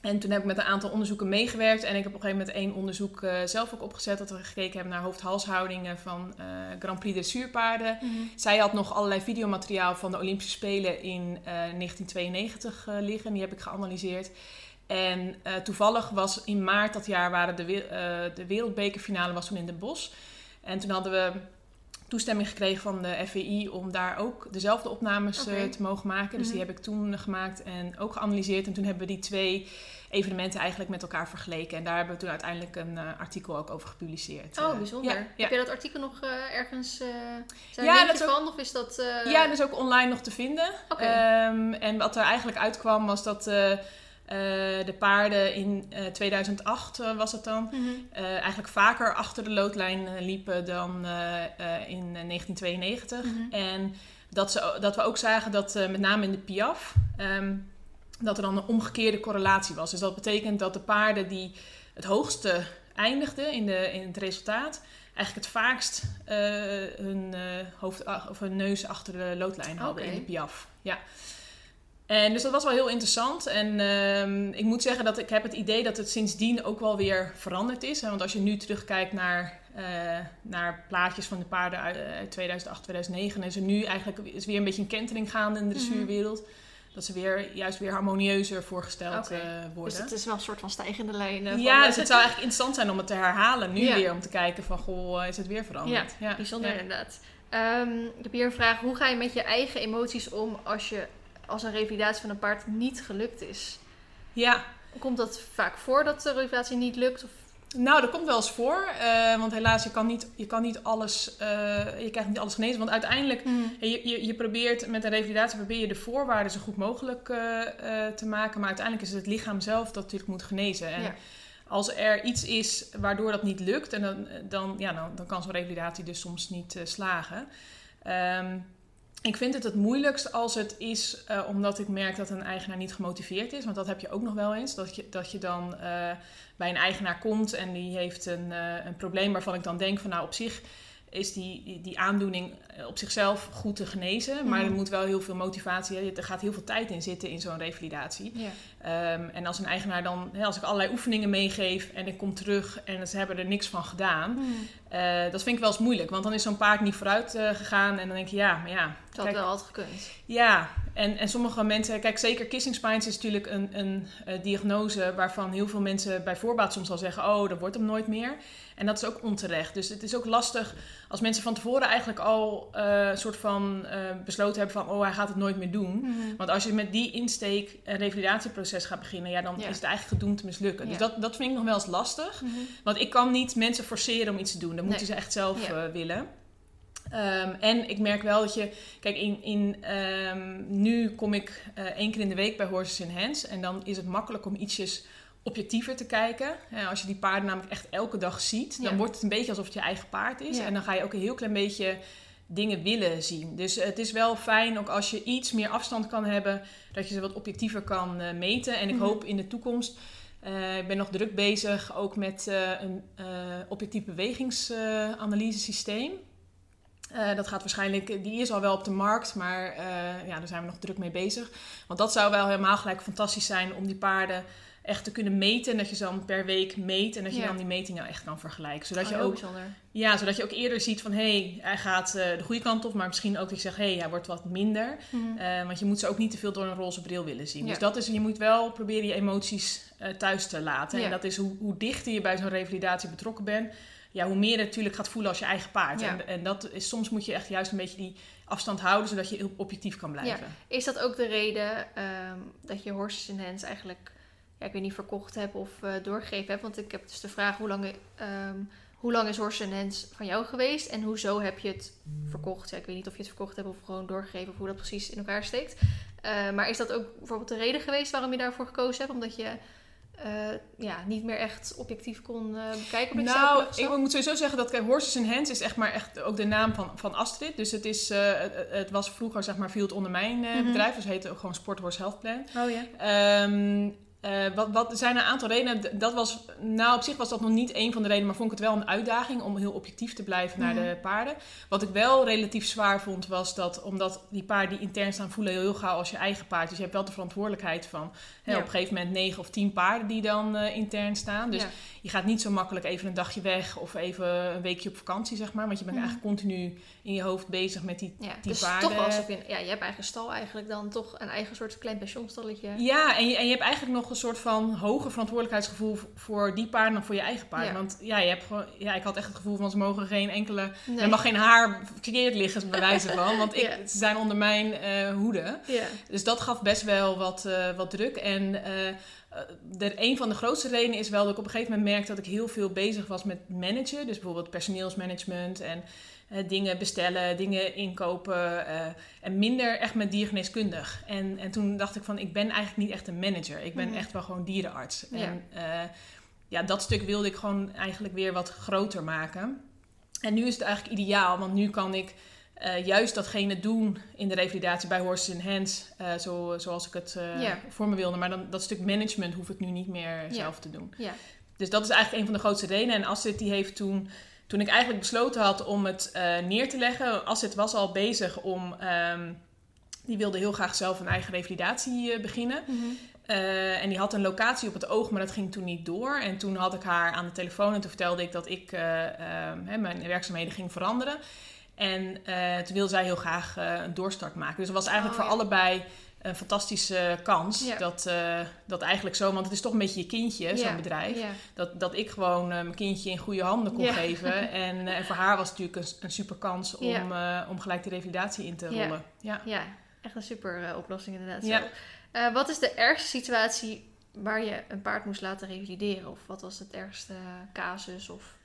en toen heb ik met een aantal onderzoeken meegewerkt. En ik heb op een gegeven moment één onderzoek uh, zelf ook opgezet. Dat we gekeken hebben naar hoofd-halshoudingen van uh, Grand Prix dressuurpaarden. Mm -hmm. Zij had nog allerlei videomateriaal van de Olympische Spelen in uh, 1992 liggen. Die heb ik geanalyseerd. En toevallig was in maart dat jaar waren de, de wereldbekerfinale was toen in Den Bosch. En toen hadden we toestemming gekregen van de FVI om daar ook dezelfde opnames okay. uh, te mogen maken. Dus Mhm. die heb ik toen gemaakt en ook geanalyseerd. En toen hebben we die twee evenementen eigenlijk met elkaar vergeleken. En daar hebben we toen uiteindelijk een uh, artikel ook over gepubliceerd. Oh, Uh, bijzonder. ja, ja. Heb je dat artikel nog uh, ergens... Uh, zijn Ja, dat ook- van? Of is dat... Ja, dat is ook online nog te vinden. Ehm, en wat er eigenlijk uitkwam was dat eh, eh, de paarden in eh, 2008 eh, was het dan... Mhm. eh, eigenlijk vaker achter de loodlijn eh, liepen dan eh, eh, in eh, 1992. Mhm. En dat, ze, dat we ook zagen dat eh, met name in de Piaf... ehm, dat er dan een omgekeerde correlatie was. Dus dat betekent dat de paarden die het hoogste eindigden in, de, in het resultaat... eigenlijk het vaakst eh, hun, eh, hoofd, of hun neus achter de loodlijn hadden in de Piaf. Ja. En dus dat was wel heel interessant. En ehm, ik moet zeggen dat ik heb het idee dat het sindsdien ook wel weer veranderd is. Hè? Want als je nu terugkijkt naar, eh, naar plaatjes van de paarden uit eh, 2008, 2009... is er nu eigenlijk is weer een beetje een kentering gaande in de Mhm. dressuurwereld. Dat ze weer, juist weer harmonieuzer voorgesteld eh, worden. Dus het is wel een soort van stijgende lijn. eh, ja, eh, dus het zou eigenlijk interessant zijn om het te herhalen nu Ja. weer. Om te kijken van, goh, is het weer veranderd? Ja, Bijzonder Ja. inderdaad. Ehm, ik heb hier een vraag. Hoe ga je met je eigen emoties om als, je, als een revalidatie van een paard niet gelukt is? ja. Komt dat vaak voor dat de revalidatie niet lukt? Of... Nou, dat komt wel eens voor. eh, want helaas, je kan niet, je kan niet alles, eh, je krijgt niet alles genezen. Want uiteindelijk, je, je, je probeert met een revalidatie probeer je de voorwaarden zo goed mogelijk eh, te maken. Maar uiteindelijk is het het lichaam zelf dat natuurlijk moet genezen. En Ja. als er iets is waardoor dat niet lukt, en dan, dan, ja, dan, dan kan zo'n revalidatie dus soms niet slagen. Ehm, ik vind het het moeilijkst als het is eh, omdat ik merk dat een eigenaar niet gemotiveerd is. Want dat heb je ook nog wel eens. Dat je, dat je dan eh, bij een eigenaar komt en die heeft een, eh, een probleem waarvan ik dan denk van nou op zich is die, die, die aandoening op zichzelf goed te genezen. Maar Mhm. er moet wel heel veel motivatie, er gaat heel veel tijd in zitten in zo'n revalidatie. Ja. Ehm, en als een eigenaar dan, als ik allerlei oefeningen meegeef en ik kom terug en ze hebben er niks van gedaan, eh, dat vind ik wel eens moeilijk. Want dan is zo'n paard niet vooruit eh, gegaan en dan denk je ja, maar ja. Dat had wel altijd gekund. ja, en, en sommige mensen, kijk zeker kissing spines is natuurlijk een, een eh, diagnose waarvan heel veel mensen bij voorbaat soms al zeggen, oh dat wordt hem nooit meer. En dat is ook onterecht. Dus het is ook lastig als mensen van tevoren eigenlijk al eh, een soort van eh, besloten hebben van, oh hij gaat het nooit meer doen. Want als je met die insteek een revalidatieproces gaat beginnen, ja, dan Ja. is het eigenlijk gedoemd te mislukken. Dus dat, dat vind ik nog wel eens lastig. Mhm. Want ik kan niet mensen forceren om iets te doen. Dat moeten ze echt zelf Ja. eh, willen. Ehm, en ik merk wel dat je... Kijk, in, in, ehm, nu kom ik eh, één keer in de week bij Horses in Hands. En dan is het makkelijk om ietsjes objectiever te kijken. Eh, als je die paarden namelijk echt elke dag ziet, dan wordt het een beetje alsof het je eigen paard is. Ja. En dan ga je ook een heel klein beetje dingen willen zien. Dus het is wel fijn ook als je iets meer afstand kan hebben, dat je ze wat objectiever kan eh, meten. En ik Mhm. hoop in de toekomst. eh, ik ben nog druk bezig ook met eh, een eh, objectief bewegingsanalyse systeem. Eh, dat gaat waarschijnlijk, die is al wel op de markt, maar eh, ja, daar zijn we nog druk mee bezig. Want dat zou wel helemaal gelijk fantastisch zijn om die paarden echt te kunnen meten. En dat je ze dan per week meet en dat je Ja. dan die metingen echt kan vergelijken. Zodat, Oh, je ook, ja, zodat je ook eerder ziet van hé, hey, hij gaat eh, de goede kant op. Maar misschien ook dat je zegt hé, hey, hij wordt wat minder. Mhm. Eh, want je moet ze ook niet te veel door een roze bril willen zien. Ja. Dus dat is, je moet wel proberen je emoties eh, thuis te laten. Ja. En dat is hoe, hoe dichter je bij zo'n revalidatie betrokken bent, ja, hoe meer je natuurlijk gaat voelen als je eigen paard. En, en dat is, soms moet je echt juist een beetje die afstand houden, zodat je heel objectief kan blijven. Is dat ook de reden ehm, dat je Horses in Hands eigenlijk, ja, ik weet niet, verkocht hebt of eh, doorgegeven hebt? Want ik heb dus de vraag, hoe lang, ehm, hoe lang is Horses in Hands van jou geweest? En hoezo heb je het verkocht? Ja, ik weet niet of je het verkocht hebt of gewoon doorgegeven of hoe dat precies in elkaar steekt. Eh, maar is dat ook bijvoorbeeld de reden geweest waarom je daarvoor gekozen hebt? Omdat je eh, ja, niet meer echt objectief kon eh, bekijken op? Nou, ik moet sowieso zeggen dat kijk, Horses in Hands is echt maar echt ook de naam van, van Astrid. Dus het, is, het, het was vroeger, zeg maar, viel het onder mijn Mhm. bedrijf. Dus het heette ook gewoon Sport Horse Health Plan. Oh ja. Ehm, eh, wat, wat er zijn een aantal redenen. Dat was, nou, op zich was dat nog niet één van de redenen, maar vond ik het wel een uitdaging om heel objectief te blijven naar Mhm. de paarden. Wat ik wel relatief zwaar vond, was dat omdat die paarden die intern staan voelen heel gauw als je eigen paard. Dus je hebt wel de verantwoordelijkheid van hè, Ja. op een gegeven moment negen of tien paarden die dan eh, intern staan. Dus ja. Je gaat niet zo makkelijk even een dagje weg of even een weekje op vakantie, zeg maar. Want je bent Mhm. eigenlijk continu in je hoofd bezig met die Ja, die dus paarden- toch alsof je, ja, je hebt eigen stal eigenlijk dan toch een eigen soort klein pensioenstalletje. Ja, en je, en je hebt eigenlijk nog een soort van hoger verantwoordelijkheidsgevoel voor die paarden dan voor je eigen paard. Ja. Want ja, je hebt gewoon, ja, ik had echt het gevoel van ze mogen geen enkele. Nee. Er mag geen haar verkeerd liggen, bij wijze *laughs* van. Want ik, Ja. ze zijn onder mijn eh, hoede. Ja. Dus dat gaf best wel wat, eh, wat druk. En eh, de, een van de grootste redenen is wel dat ik op een gegeven moment merkte dat ik heel veel bezig was met managen. Dus bijvoorbeeld personeelsmanagement en eh, dingen bestellen, dingen inkopen. eh, en minder echt met diergeneeskundig. En, en toen dacht ik van, ik ben eigenlijk niet echt een manager. Ik ben Mhm. echt wel gewoon dierenarts. Ja. En eh, ja, dat stuk wilde ik gewoon eigenlijk weer wat groter maken. En nu is het eigenlijk ideaal, want nu kan ik eh, juist datgene doen in de revalidatie bij Horses in Hands, eh, zo, zoals ik het eh, voor me wilde. Maar dan, dat stuk management hoef ik nu niet meer zelf te doen. Dus dat is eigenlijk een van de grootste redenen. En Astrid die heeft toen, toen ik eigenlijk besloten had om het neer te leggen. Astrid was al bezig om, ehm, die wilde heel graag zelf een eigen revalidatie beginnen. Mhm. En die had een locatie op het oog, maar dat ging toen niet door. En toen had ik haar aan de telefoon en toen vertelde ik dat ik mijn werkzaamheden ging veranderen. En eh, toen wilde zij heel graag eh, een doorstart maken. Dus het was eigenlijk Oh, voor ja. allebei een fantastische kans. Ja. Dat, eh, dat eigenlijk zo, want het is toch een beetje je kindje, zo'n bedrijf. Dat, dat ik gewoon mijn kindje in goede handen kon geven. *laughs* En, en voor haar was het natuurlijk een, een super kans om, om gelijk de revalidatie in te rollen. Ja. ja, echt een super oplossing inderdaad. Zo. Wat is de ergste situatie waar je een paard moest laten revalideren? Of wat was het ergste casus? Of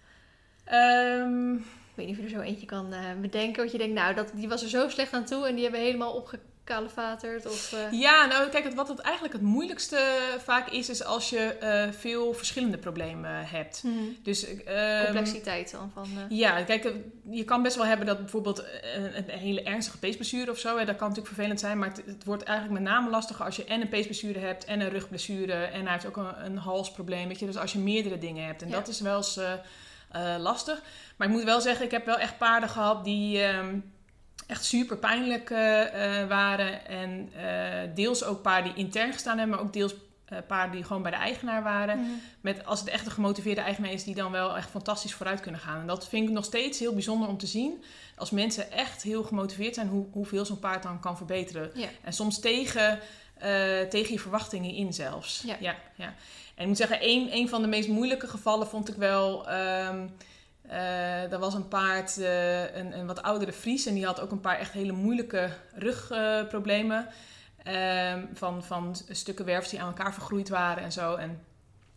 Ehm, weet niet of je er zo eentje kan eh, bedenken. Wat je denkt, nou, dat, die was er zo slecht aan toe en die hebben helemaal opgekalefaterd. Of, eh, Ja, nou kijk, wat het eigenlijk het moeilijkste vaak is, is als je eh, veel verschillende problemen hebt. mhm. Dus ehm, complexiteit dan van. Ja, kijk, je kan best wel hebben dat bijvoorbeeld een, een hele ernstige peesblessure of zo, hè, dat kan natuurlijk vervelend zijn, maar het, het wordt eigenlijk met name lastiger als je en een peesblessure hebt en een rugblessure en hij heeft ook een, een halsprobleem, weet je, dus als je meerdere dingen hebt. En Ja. dat is wel eens eh, lastig. Maar ik moet wel zeggen, ik heb wel echt paarden gehad die ehm, echt super pijnlijk eh, eh, waren en deels ook paarden die intern gestaan hebben, maar ook deels paarden die gewoon bij de eigenaar waren. mhm. Met, als het echt een gemotiveerde eigenaar is, die dan wel echt fantastisch vooruit kunnen gaan. En dat vind ik nog steeds heel bijzonder om te zien. Als mensen echt heel gemotiveerd zijn, hoe, hoeveel zo'n paard dan kan verbeteren. En soms tegen, tegen je verwachtingen in zelfs. Ja, ja. En ik moet zeggen, een, een van de meest moeilijke gevallen vond ik wel... eh, er was een paard, eh, een, een wat oudere Fries, en die had ook een paar echt hele moeilijke rugproblemen. Ehm, van, van stukken wervels die aan elkaar vergroeid waren en zo. En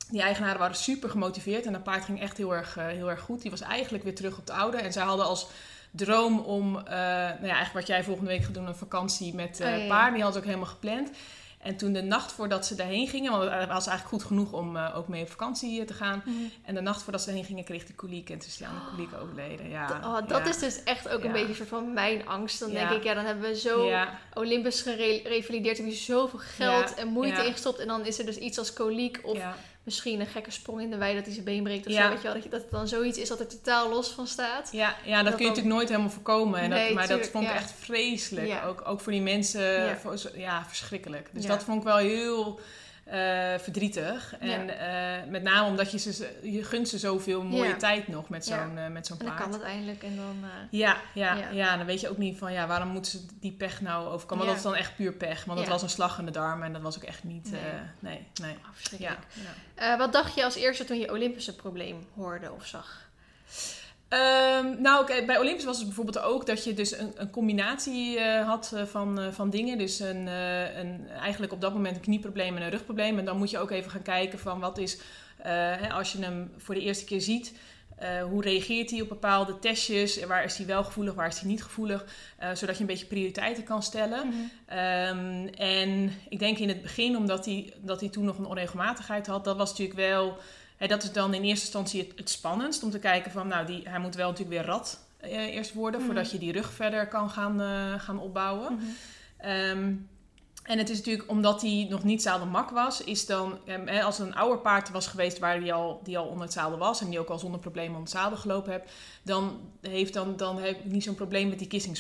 die eigenaren waren super gemotiveerd en dat paard ging echt heel erg, eh, heel erg goed. Die was eigenlijk weer terug op de oude. En zij hadden als droom om, nou ja, eigenlijk wat jij volgende week gaat doen, een vakantie met Oh, ja, ja. paarden. Die hadden ze ook helemaal gepland. En toen de nacht voordat ze daarheen gingen, want het was eigenlijk goed genoeg om uh, ook mee op vakantie te gaan. Mhm. En de nacht voordat ze heen gingen, kreeg die koliek en toen is die aan de koliek overleden. Ja, oh, dat ja. is dus echt ook een beetje soort van mijn angst. Dan denk ik, ja, dan hebben we zo Olympus gerevalideerd. Heb je zoveel geld en moeite ingestopt. En dan is er dus iets als koliek of ja. Misschien een gekke sprong in de wei dat hij zijn been breekt of Ja. zo. Weet je wel, dat, je, dat het dan zoiets is dat er totaal los van staat. Ja, ja, dat, Dat kun je dan- natuurlijk nooit helemaal voorkomen. En dat, Nee, maar dat vond ik ja. echt vreselijk. Ook, ook voor die mensen, Ja. voor verschrikkelijk. Dus dat vond ik wel heel eh, verdrietig. En eh, met name omdat je ze, je gunt ze zoveel mooie Ja. tijd nog met Ja. zo'n eh, met zo'n En dan paard. kan het eindelijk en dan... Ja, ja, Ja. dan weet je ook niet van ja, waarom moeten ze die pech nou overkomen. Want dat is dan echt puur pech. Want het Ja. was een slag in de darm en dat was ook echt niet. Nee. nee, nee. ah. Ja, wat dacht je als eerste toen je Olympische probleem hoorde of zag? Ehm, nou, bij Olympus was het bijvoorbeeld ook dat je dus een, een combinatie eh, had eh, van, eh, van dingen. Dus een, een, eigenlijk op dat moment een knieprobleem en een rugprobleem. En dan moet je ook even gaan kijken van wat is, hè, als je hem voor de eerste keer ziet, hoe reageert hij op bepaalde testjes? Waar is hij wel gevoelig, waar is hij niet gevoelig? Zodat je een beetje prioriteiten kan stellen. Ehm, en ik denk in het begin, omdat hij, dat hij toen nog een onregelmatigheid had, dat was natuurlijk wel. Hè, dat is dan in eerste instantie het, het spannendst om te kijken van, nou, die, hij moet wel natuurlijk weer rad eh, eerst worden, Mhm. voordat je die rug verder kan gaan, eh, gaan opbouwen. Mhm. Ehm, en het is natuurlijk, omdat hij nog niet zadelmak was, is dan, ehm, als het een ouder paard was geweest waar die al, die al onder het zadel was en die ook al zonder problemen onder het zadel gelopen heeft, dan heeft dan, dan heb ik niet zo'n probleem met die kissing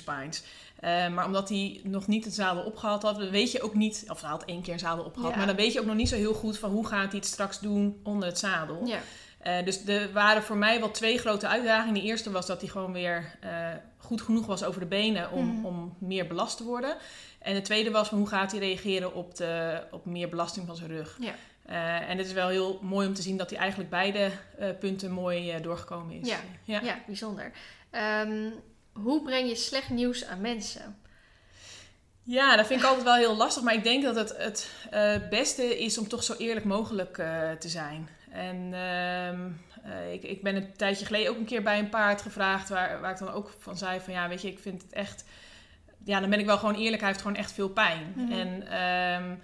Eh, maar omdat hij nog niet het zadel opgehaald had, dan weet je ook niet, of hij had één keer een zadel opgehaald, Ja. maar dan weet je ook nog niet zo heel goed van hoe gaat hij het straks doen onder het zadel. Ja. Eh, dus er waren voor mij wel twee grote uitdagingen. De eerste was dat hij gewoon weer eh, goed genoeg was over de benen om, Mhm. om meer belast te worden. En de tweede was van hoe gaat hij reageren op, de, op meer belasting van zijn rug. Ja. En het is wel heel mooi om te zien dat hij eigenlijk beide punten mooi doorgekomen is. Ja. ja. Ja, bijzonder. Ehm, hoe breng je slecht nieuws aan mensen? Ja, dat vind ik altijd wel heel lastig. Maar ik denk dat het het eh, beste is om toch zo eerlijk mogelijk eh, te zijn. En ehm, eh, ik, ik ben een tijdje geleden ook een keer bij een paard gevraagd... Waar, waar ik dan ook van zei van ja, weet je, ik vind het echt... Ja, dan ben ik wel gewoon eerlijk. Hij heeft gewoon echt veel pijn. Mhm. En ehm,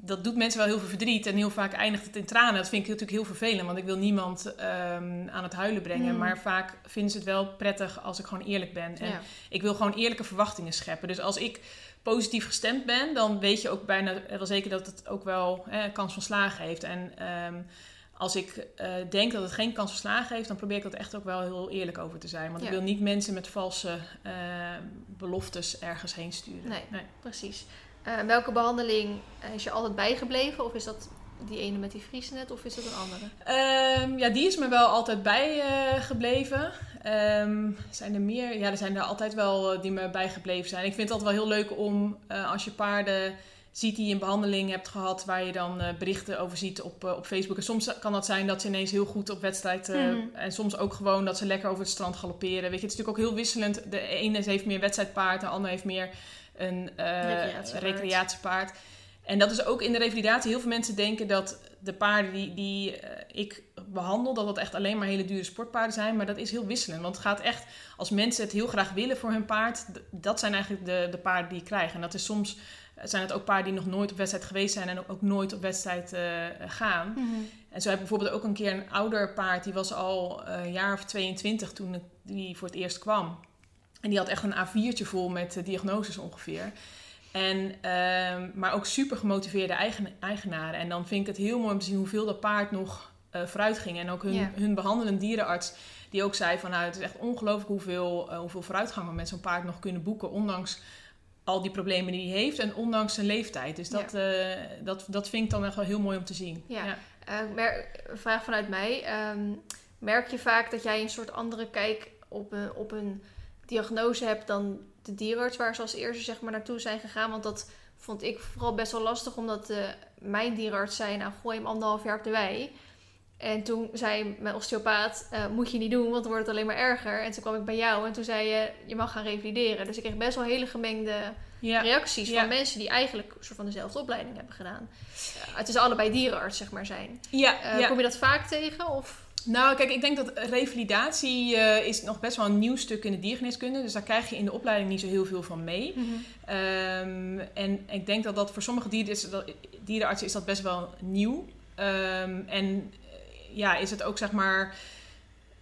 dat doet mensen wel heel veel verdriet. En heel vaak eindigt het in tranen. Dat vind ik natuurlijk heel vervelend. Want ik wil niemand ehm, aan het huilen brengen. Mhm. Maar vaak vinden ze het wel prettig als ik gewoon eerlijk ben. En Ja. ik wil gewoon eerlijke verwachtingen scheppen. Dus als ik positief gestemd ben, dan weet je ook bijna wel zeker dat het ook wel hè, kans van slagen heeft. En ehm, als ik eh, denk dat het geen kans van slagen heeft, dan probeer ik dat echt ook wel heel eerlijk over te zijn. Want ik wil niet mensen met valse eh, beloftes ergens heen sturen. Nee. Precies. Eh, welke behandeling is je altijd bijgebleven? Of is dat die ene met die Friesnet of is dat een andere? Ehm, ja, die is me wel altijd bijgebleven. Ehm zijn er meer? Ja, er zijn er altijd wel eh, die me bijgebleven zijn. Ik vind het altijd wel heel leuk om eh, als je paarden ziet die je een behandeling hebt gehad, waar je dan eh, berichten over ziet op, eh, op Facebook. En soms kan dat zijn dat ze ineens heel goed op wedstrijd. eh, Mhm. En soms ook gewoon dat ze lekker over het strand galopperen. Weet je, het is natuurlijk ook heel wisselend. De ene heeft meer wedstrijdpaard, de ander heeft meer een eh, Recreatiepaard. recreatiepaard. En dat is ook in de revalidatie. Heel veel mensen denken dat de paarden die, die eh, ik behandel, dat dat echt alleen maar hele dure sportpaarden zijn. Maar dat is heel wisselend. Want het gaat echt, als mensen het heel graag willen voor hun paard, dat zijn eigenlijk de, de paarden die ik krijg. En dat is soms, eh, zijn het ook paarden die nog nooit op wedstrijd geweest zijn en ook, ook nooit op wedstrijd gaan. En zo heb ik bijvoorbeeld ook een keer een ouder paard, die was al een jaar of 22 toen die voor het eerst kwam. En die had echt een A4'tje vol met eh, diagnoses ongeveer. En, ehm, maar ook super gemotiveerde eigen, eigenaren. En dan vind ik het heel mooi om te zien hoeveel dat paard nog eh, vooruit ging. En ook hun, Ja. hun behandelend dierenarts, die ook zei van nou, het is echt ongelooflijk hoeveel, eh, hoeveel vooruitgang we met zo'n paard nog kunnen boeken. Ondanks al die problemen die hij heeft en ondanks zijn leeftijd. Dus dat, dat, dat vind ik dan echt wel heel mooi om te zien. Ja. Een vraag vanuit mij. Ehm, merk je vaak dat jij een soort andere kijk op een, op een diagnose hebt dan de dierenarts waar ze als eerste zeg maar, naartoe zijn gegaan? Want dat vond ik vooral best wel lastig, omdat eh, mijn dierenarts zei, nou gooi hem anderhalf jaar op de wei. En toen zei mijn osteopaat, eh, moet je niet doen, want dan wordt het alleen maar erger. En toen kwam ik bij jou en toen zei je, je mag gaan revalideren. Dus ik kreeg best wel hele gemengde Ja. reacties Ja. van mensen die eigenlijk een soort van dezelfde opleiding hebben gedaan. Ja, het is allebei dierenarts, zeg maar, zijn. Ja, Eh, ja. Kom je dat vaak tegen? Of? Nou, kijk, ik denk dat revalidatie uh, is nog best wel een nieuw stuk in de diergeneeskunde. Dus daar krijg je in de opleiding niet zo heel veel van mee. Mhm. Um, en ik denk dat dat voor sommige dieren is, dat, dierenartsen is dat best wel nieuw. Um, en ja, is het ook zeg maar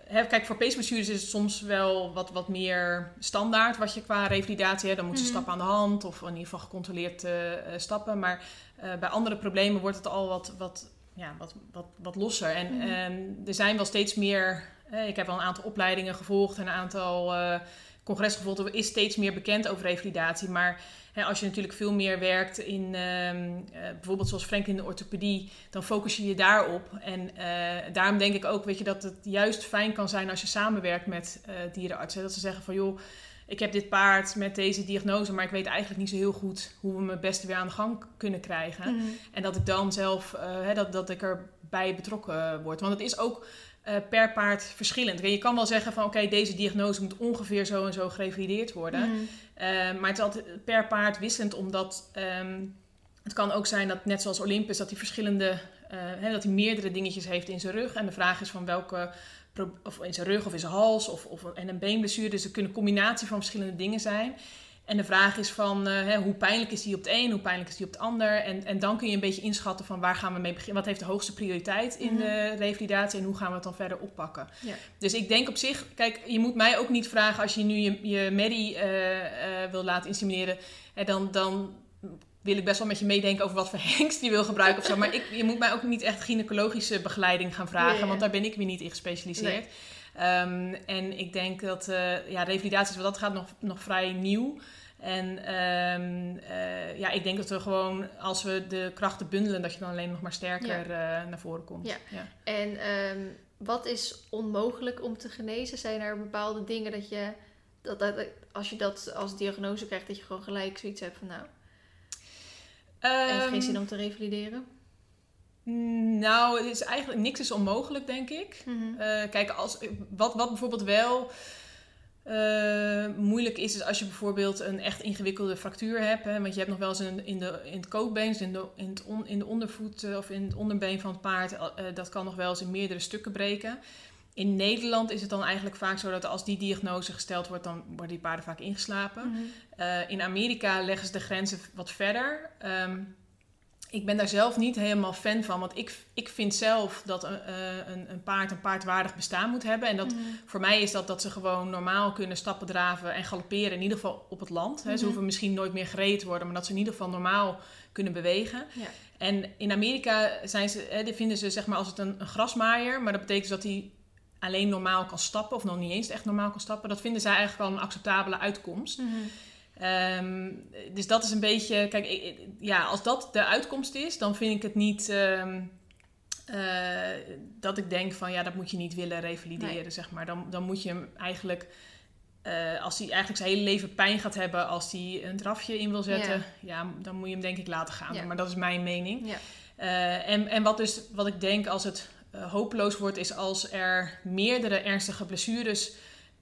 kijk, voor peesbestuurders is het soms wel wat, wat meer standaard wat je qua revalidatie hebt. Dan moeten ze Mhm. stappen aan de hand of in ieder geval gecontroleerd eh, eh, stappen. Maar eh, bij andere problemen wordt het al wat, wat, ja, wat, wat, wat losser. En Mhm. ehm, er zijn wel steeds meer. eh, ik heb al een aantal opleidingen gevolgd en een aantal eh congressen gevolgd. Er is steeds meer bekend over revalidatie. Maar hè, als je natuurlijk veel meer werkt in ehm, eh, bijvoorbeeld zoals Frank in de orthopedie, dan focus je je daarop. En daarom denk ik ook, weet je, dat het juist fijn kan zijn als je samenwerkt met dierenartsen. Dat ze zeggen van joh, ik heb dit paard met deze diagnose, maar ik weet eigenlijk niet zo heel goed hoe we hem het beste weer aan de gang kunnen krijgen. Mhm. En dat ik dan zelf, eh, dat, dat ik erbij betrokken word. Want het is ook eh, per paard verschillend. Je kan wel zeggen van oké, deze diagnose moet ongeveer zo en zo gerevalideerd worden. Mhm. Eh, maar het is altijd per paard wisselend, omdat ehm, het kan ook zijn dat, net zoals Olympus, dat hij verschillende, dat hij meerdere dingetjes heeft in zijn rug. En de vraag is van welke, of in zijn rug of in zijn hals of, of en een beenblessure. Dus er kunnen een combinatie van verschillende dingen zijn. En de vraag is van eh, hè, hoe pijnlijk is die op het een, hoe pijnlijk is die op het ander. En, en dan kun je een beetje inschatten van waar gaan we mee beginnen. Wat heeft de hoogste prioriteit in Mhm. de revalidatie en hoe gaan we het dan verder oppakken. Ja. Dus ik denk op zich, kijk, je moet mij ook niet vragen als je nu je, je Medi eh, eh, wil laten insemineren. En dan, dan wil ik best wel met je meedenken over wat voor hengst die wil gebruiken of zo. Maar ik, je moet mij ook niet echt gynaecologische begeleiding gaan vragen, want daar ben ik weer niet in gespecialiseerd. Ehm, en ik denk dat eh, ja, revalidatie is wat dat gaat nog, nog vrij nieuw. En ehm, eh, ja, ik denk dat we gewoon, als we de krachten bundelen, dat je dan alleen nog maar sterker eh, naar voren komt. Ja. En ehm, wat is onmogelijk om te genezen? Zijn er bepaalde dingen dat je, dat, dat, als je dat als diagnose krijgt, dat je gewoon gelijk zoiets hebt van nou, heeft geen zin Ehm, om te revalideren? Nou, het is eigenlijk niks is onmogelijk, denk ik. Eh, kijk, als, wat, wat bijvoorbeeld wel eh, moeilijk is, is als je bijvoorbeeld een echt ingewikkelde fractuur hebt. Hè, want je hebt nog wel eens een, in, de, in het kootbeen, dus in de, in, het on- in de ondervoet eh, of in het onderbeen van het paard, dat kan nog wel eens in meerdere stukken breken. In Nederland is het dan eigenlijk vaak zo dat als die diagnose gesteld wordt, dan worden die paarden vaak ingeslapen. Mhm. Eh, in Amerika leggen ze de grenzen wat verder. Ehm, ik ben daar zelf niet helemaal fan van, want ik, ik vind zelf dat een, eh, een, een paard een paardwaardig bestaan moet hebben. En dat, Mhm. voor mij is dat dat ze gewoon normaal kunnen stappen, draven en galopperen, in ieder geval op het land. Ze Mhm. hoeven misschien nooit meer gereden te worden, maar dat ze in ieder geval normaal kunnen bewegen. Ja. En in Amerika zijn ze, hè, die vinden ze zeg maar als het een, een grasmaaier, maar dat betekent dus dat hij alleen normaal kan stappen, of nog niet eens echt normaal kan stappen. Dat vinden zij eigenlijk al een acceptabele uitkomst. Mhm. Ehm, dus dat is een beetje, kijk, ik- ja, als dat de uitkomst is, dan vind ik het niet ehm, eh, dat ik denk van ja, dat moet je niet willen revalideren, Nee. zeg maar. Dan, dan moet je hem eigenlijk, eh, als hij eigenlijk zijn hele leven pijn gaat hebben als hij een drafje in wil zetten, ja. dan moet je hem denk ik laten gaan. Ja. Maar dat is mijn mening. Ja. Eh, en, en wat, dus, wat ik denk als het hopeloos wordt, is als er meerdere ernstige blessures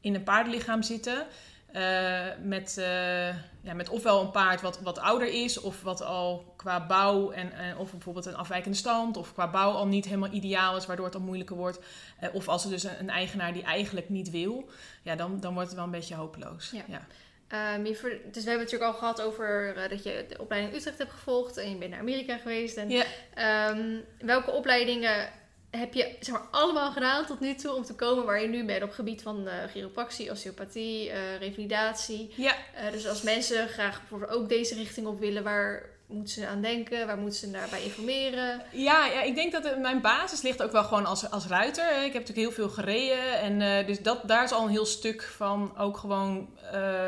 in een paardenlichaam zitten. eh, met, eh, ja, met ofwel een paard wat, wat ouder is, of wat al qua bouw en, en of bijvoorbeeld een afwijkende stand, of qua bouw al niet helemaal ideaal is, waardoor het dan moeilijker wordt. Eh, of als er dus een, een eigenaar die eigenlijk niet wil, ja, dan, dan wordt het wel een beetje hopeloos. Ja. Ja. Ehm, je ver- dus we hebben het natuurlijk al gehad over eh, dat je de opleiding in Utrecht hebt gevolgd en je bent naar Amerika geweest. En, Ja. ehm, welke opleidingen heb je zeg maar, allemaal gedaan tot nu toe om te komen waar je nu bent op gebied van eh chiropractie, osteopathie, eh, revalidatie? Ja. Eh, dus als mensen graag bijvoorbeeld ook deze richting op willen, waar moeten ze aan denken? Waar moeten ze daarbij informeren? Ja, ja, ik denk dat mijn basis ligt ook wel gewoon als, als ruiter. Ik heb natuurlijk heel veel gereden. En dus dat, daar is al een heel stuk van ook gewoon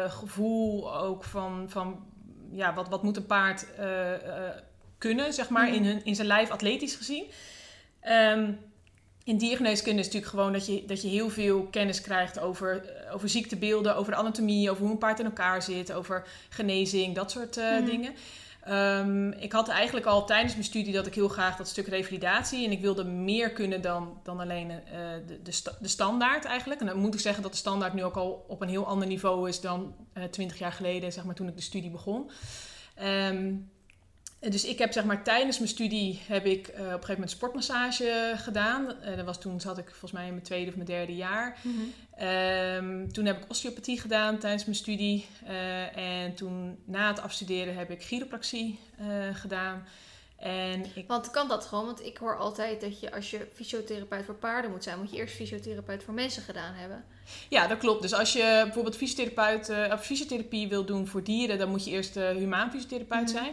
gevoel. Ook van, van ja, wat, wat moet een paard kunnen, zeg maar, Mhm. in, hun, in zijn lijf atletisch gezien. Ehm, in diergeneeskunde is natuurlijk gewoon dat je, dat je heel veel kennis krijgt over, eh, over ziektebeelden, over de anatomie, over hoe een paard in elkaar zit, over genezing, dat soort eh, Mhm. dingen. Ehm, ik had eigenlijk al tijdens mijn studie dat ik heel graag dat stuk revalidatie en ik wilde meer kunnen dan, dan alleen eh, de, de, sta- de standaard eigenlijk. En dan moet ik zeggen dat de standaard nu ook al op een heel ander niveau is dan twintig jaar geleden, zeg maar, toen ik de studie begon. Ehm, dus ik heb zeg maar tijdens mijn studie heb ik uh, op een gegeven moment sportmassage gedaan. Uh, dat was toen zat ik volgens mij in mijn tweede of mijn derde jaar. Mhm. Ehm, toen heb ik osteopathie gedaan tijdens mijn studie. Uh, en toen na het afstuderen heb ik chiropractie gedaan. En ik... Want kan dat gewoon? Want ik hoor altijd dat je als je fysiotherapeut voor paarden moet zijn, moet je eerst fysiotherapeut voor mensen gedaan hebben. Ja, dat klopt. Dus als je bijvoorbeeld fysiotherapeut, of fysiotherapie wil doen voor dieren, dan moet je eerst humaan fysiotherapeut Mhm. zijn.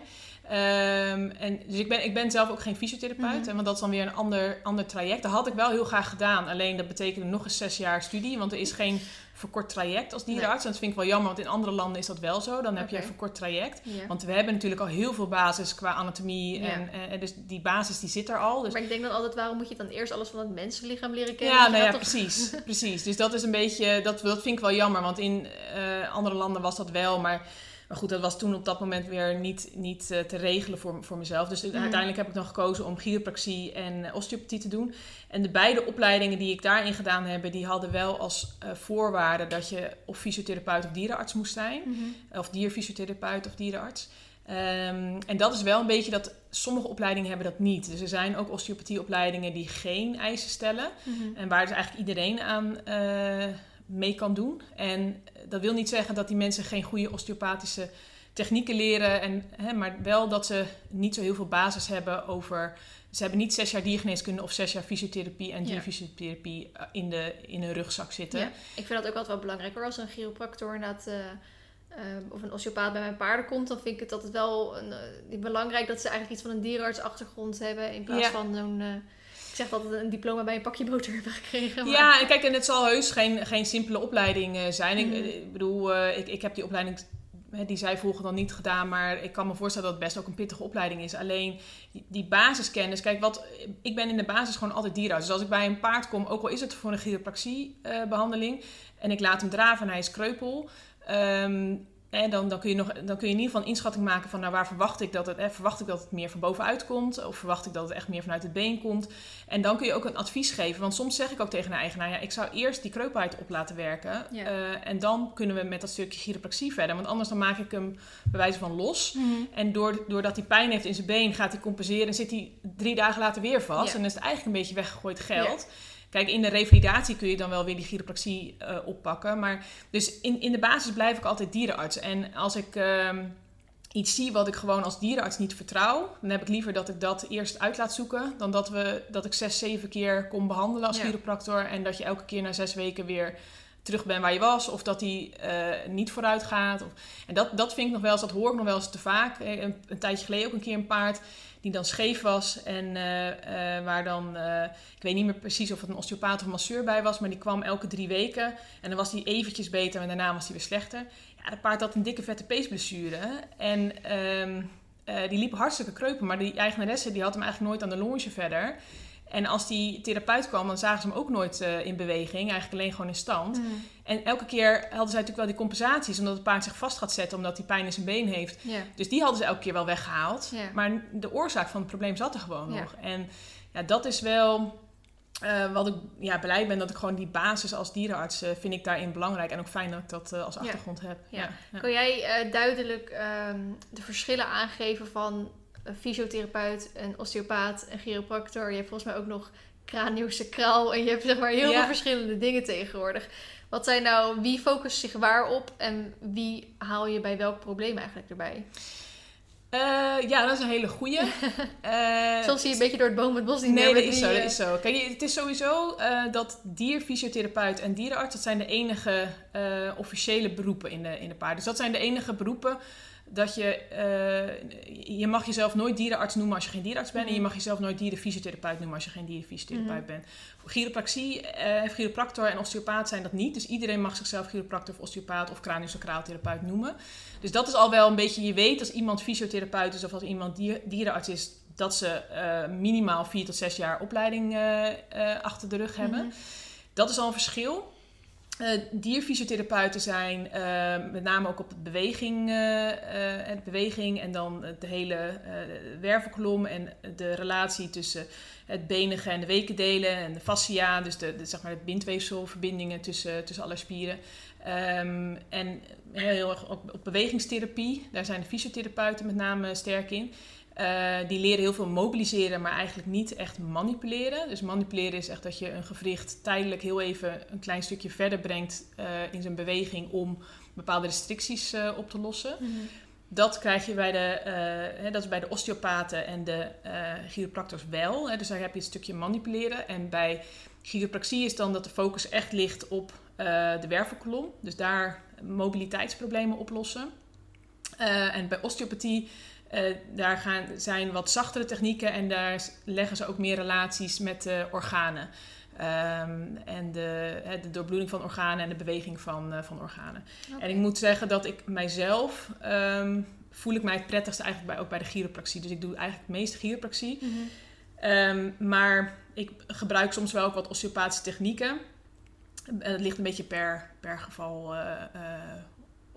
Ehm, en, dus ik ben, ik ben zelf ook geen fysiotherapeut, Mhm. want dat is dan weer een ander, ander traject. Dat had ik wel heel graag gedaan, alleen dat betekende nog eens zes jaar studie, want er is geen verkort traject als dierenarts. En dat vind ik wel jammer, want in andere landen is dat wel zo. Dan heb je een verkort traject. Want we hebben natuurlijk al heel veel basis qua anatomie. En, en, en dus die basis die zit er al. Dus Maar ik denk dan altijd, waarom moet je dan eerst alles van het mensenlichaam leren kennen? ja, nou ja, toch- precies, *laughs* precies. Dus dat is een beetje, dat, dat vind ik wel jammer, want in eh, andere landen was dat wel, maar, maar goed, dat was toen op dat moment weer niet, niet eh, te regelen voor, voor mezelf. Dus Mhm. uiteindelijk heb ik dan gekozen om chiropractie en eh, osteopathie te doen. En de beide opleidingen die ik daarin gedaan heb, die hadden wel als eh, voorwaarde dat je of fysiotherapeut of dierenarts moest zijn. Mhm. Of dierfysiotherapeut of dierenarts. Ehm, en dat is wel een beetje dat sommige opleidingen hebben dat niet. Dus er zijn ook osteopathieopleidingen die geen eisen stellen. Mhm. En waar dus eigenlijk iedereen aan mee kan doen. En dat wil niet zeggen dat die mensen geen goede osteopathische technieken leren. En, hè, maar wel dat ze niet zo heel veel basis hebben over... Ze hebben niet zes jaar diergeneeskunde of zes jaar fysiotherapie en dierfysiotherapie eh, in, de, in hun rugzak zitten. Ja, ik vind dat ook altijd wel belangrijk hoor. Als een chiropractor inderdaad, eh, eh, of een osteopaat bij mijn paarden komt, dan vind ik het altijd wel een, eh, belangrijk dat ze eigenlijk iets van een dierenartsachtergrond hebben. In plaats Ja. van zo'n, eh, ik zeg altijd een diploma bij een pakje boter hebben gekregen. Maar, Ja, en kijk, en het zal heus geen, geen simpele opleiding eh, zijn. Ik, ik bedoel, eh, ik, ik heb die opleiding die zij volgen dan niet gedaan, maar ik kan me voorstellen dat het best ook een pittige opleiding is. Alleen die, basiskennis, kijk, wat, ik ben in de basis gewoon altijd dierenarts. Dus als ik bij een paard kom, ook al is het voor een chiropractiebehandeling, en ik laat hem draven en hij is kreupel. ehm, dan, dan, kun je nog, dan kun je in ieder geval een inschatting maken van nou, waar verwacht ik dat het, hè, verwacht ik dat het meer van bovenuit komt, of verwacht ik dat het echt meer vanuit het been komt. En dan kun je ook een advies geven. Want soms zeg ik ook tegen een eigenaar: ja, ik zou eerst die kreupelheid op laten werken. Ja. eh, en dan kunnen we met dat stukje chiropractie verder. Want anders dan maak ik hem bij wijze van los. Mhm. En door, doordat hij pijn heeft in zijn been, gaat hij compenseren. En zit hij drie dagen later weer vast. Ja. En dan is het eigenlijk een beetje weggegooid geld. Kijk, in de revalidatie kun je dan wel weer die chiropractie eh, oppakken. Maar dus in, in de basis blijf ik altijd dierenarts. En als ik ehm, iets zie wat ik gewoon als dierenarts niet vertrouw, dan heb ik liever dat ik dat eerst uit laat zoeken. Dan dat, we, dat ik zes, zeven keer kom behandelen als Ja. chiropractor. En dat je elke keer na zes weken weer terug bent waar je was. Of dat die eh, niet vooruit gaat. Of, en dat, dat vind ik nog wel eens, dat hoor ik nog wel eens te vaak. Eh, Een, een tijdje geleden ook een keer een paard die dan scheef was. En eh, eh, waar dan, eh, ik weet niet meer precies of het een osteopaat of masseur bij was. Maar die kwam elke drie weken. En dan was die eventjes beter en daarna was die weer slechter. Ja, dat paard had een dikke vette peesblessure. En ehm, eh, die liep hartstikke kreupen. Maar die eigenaresse die had hem eigenlijk nooit aan de longe verder. En als die therapeut kwam, dan zagen ze hem ook nooit eh, in beweging. Eigenlijk alleen gewoon in stand. Mhm. En elke keer hadden zij natuurlijk wel die compensaties. Omdat het paard zich vast gaat zetten omdat hij pijn in zijn been heeft. Dus die hadden ze elke keer wel weggehaald. Maar de oorzaak van het probleem zat er gewoon nog. En ja, dat is wel eh, wat ik ja, blij ben dat ik gewoon die basis als dierenarts eh, vind ik daarin belangrijk. En ook fijn dat ik dat als achtergrond heb. Ja. ja. Kan jij duidelijk ehm, de verschillen aangeven van een fysiotherapeut, een osteopaat, een chiropractor? Je hebt volgens mij ook nog craniosacraal en je hebt zeg maar heel Ja. veel verschillende dingen tegenwoordig. Wat zijn nou, wie focust zich waarop en wie haal je bij welk probleem eigenlijk erbij? Eh, ja, dat is een hele goeie. *laughs* Eh, Soms zie je een beetje door het boom het bos niet Nee, meer dat met is zo, dat is zo. Kijk, het is sowieso eh, dat dierfysiotherapeut en dierenarts... dat zijn de enige officiële beroepen in de, in de paard. Dus dat zijn de enige beroepen dat je... eh, je mag jezelf nooit dierenarts noemen als je geen dierenarts bent... en je Mhm. mag jezelf nooit dierenfysiotherapeut noemen als je geen dierenfysiotherapeut Mhm. bent. Chiropractie, eh, chiropractor en osteopaat zijn dat niet. Dus iedereen mag zichzelf chiropractor of osteopaat of craniosacraaltherapeut noemen. Dus dat is al wel een beetje... Je weet als iemand fysiotherapeut is of als iemand dier- dierenarts is... dat ze eh, minimaal vier tot zes jaar opleiding achter de rug hebben. Mhm. Dat is al een verschil. Eh, dierfysiotherapeuten zijn eh, met name ook op het beweging, eh, eh, het beweging en dan de hele wervelkolom en de relatie tussen het benige en de wekendelen en de fascia, dus de, de, zeg maar het bindweefselverbindingen tussen, tussen alle spieren. Ehm, en heel erg op, op bewegingstherapie, daar zijn de fysiotherapeuten met name sterk in. Eh, die leren heel veel mobiliseren, maar eigenlijk niet echt manipuleren. Dus manipuleren is echt dat je een gewricht tijdelijk heel even een klein stukje verder brengt uh, in zijn beweging om bepaalde restricties uh, op te lossen. Mhm. Dat krijg je bij de, hè, dat is bij de osteopaten en de chiropractors wel. Hè, dus daar heb je het stukje manipuleren. En bij chiropractie is dan dat de focus echt ligt op de wervelkolom. Dus daar mobiliteitsproblemen oplossen. en bij osteopathie uh, daar gaan, zijn wat zachtere technieken en daar leggen ze ook meer relaties met de organen. Um, en de, de, doorbloeding van organen en de beweging van, uh, van organen. Okay. En ik moet zeggen dat ik mijzelf um, voel ik mij het prettigste eigenlijk bij, ook bij de chiropractie. Dus ik doe eigenlijk het meeste chiropractie. Mm -hmm. um, maar ik gebruik soms wel ook wat osteopathische technieken. Het ligt een beetje per, per geval uh,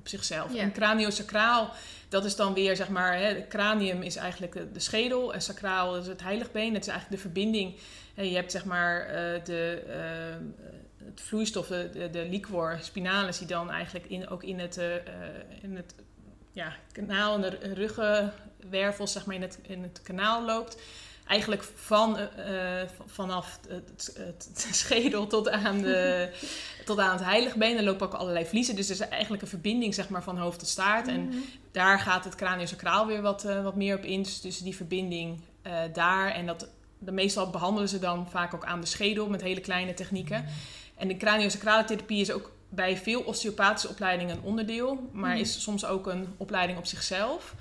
op zichzelf. Ja. En craniosacraal, dat is dan weer, zeg maar, hè, cranium is eigenlijk de, de schedel en sacraal is het heiligbeen. Het is eigenlijk de verbinding. Hè, je hebt zeg maar uh, de, uh, het vloeistof, de, de liquor spinalis, die dan eigenlijk in, ook in het, uh, in het ja, kanaal en de ruggenwervels, zeg maar, in het, in het kanaal loopt eigenlijk van, uh, vanaf het, het, het, *laughs* schedel tot aan, de, tot aan het heiligbeen. Er lopen ook allerlei vliezen. Dus er is eigenlijk een verbinding zeg maar, van hoofd tot staart. Mhm. En daar gaat het craniosacraal weer wat, uh, wat meer op in. Dus tussen die verbinding uh, daar. En dat, de, meestal behandelen ze dan vaak ook aan de schedel met hele kleine technieken. En de craniosacrale therapie is ook bij veel osteopathische opleidingen een onderdeel. Maar Mhm. is soms ook een opleiding op zichzelf.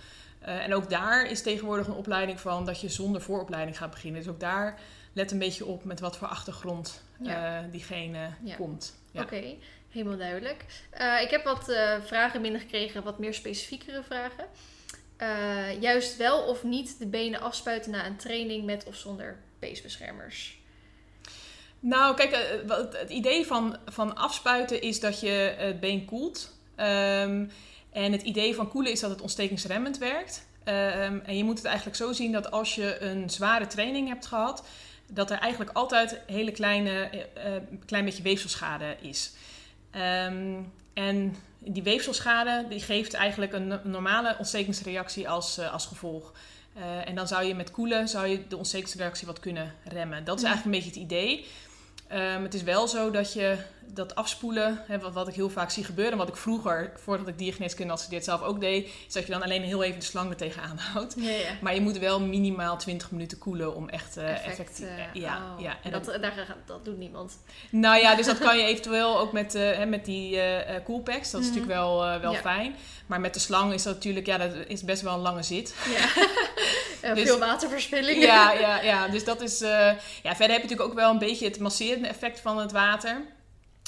Uh, en ook daar is tegenwoordig een opleiding van dat je zonder vooropleiding gaat beginnen. Dus ook daar let een beetje op met wat voor achtergrond Ja. uh, diegene Ja. komt. Ja. Oké, helemaal duidelijk. Uh, ik heb wat vragen binnengekregen, wat meer specifiekere vragen. Juist wel of niet de benen afspuiten na een training met of zonder peesbeschermers. Nou, kijk, het idee van, van afspuiten is dat je het been koelt. Ehm, en het idee van koelen is dat het ontstekingsremmend werkt. Ehm, en je moet het eigenlijk zo zien dat als je een zware training hebt gehad, dat er eigenlijk altijd hele kleine, eh, eh, klein beetje weefselschade is. Ehm, en die weefselschade die geeft eigenlijk een no- normale ontstekingsreactie als, eh, als gevolg. Eh, en dan zou je met koelen zou je de ontstekingsreactie wat kunnen remmen. Dat is eigenlijk een beetje het idee. Ehm, het is wel zo dat je dat afspoelen, hè, wat, wat ik heel vaak zie gebeuren, wat ik vroeger, voordat ik diergeneeskunde had gestudeerd, zelf ook deed, is dat je dan alleen heel even de slang er tegenaan houdt. Ja, ja. Maar je moet wel minimaal 20 minuten koelen om echt eh Effect, effectief... eh, ja, oh. ja. En dat, daar, dat doet niemand. nou ja, dus dat kan je *laughs* eventueel ook met, eh, hè, met die eh eh, coolpacks. Dat is Mhm. natuurlijk wel, eh, wel fijn. Maar met de slang is dat natuurlijk, ja, dat is best wel een lange zit. Ja. *laughs* Eh, Dus- veel waterverspilling. Ja, ja, *laughs* ja, dus dat is. eh, ja, verder heb je natuurlijk ook wel een beetje het masserende effect van het water.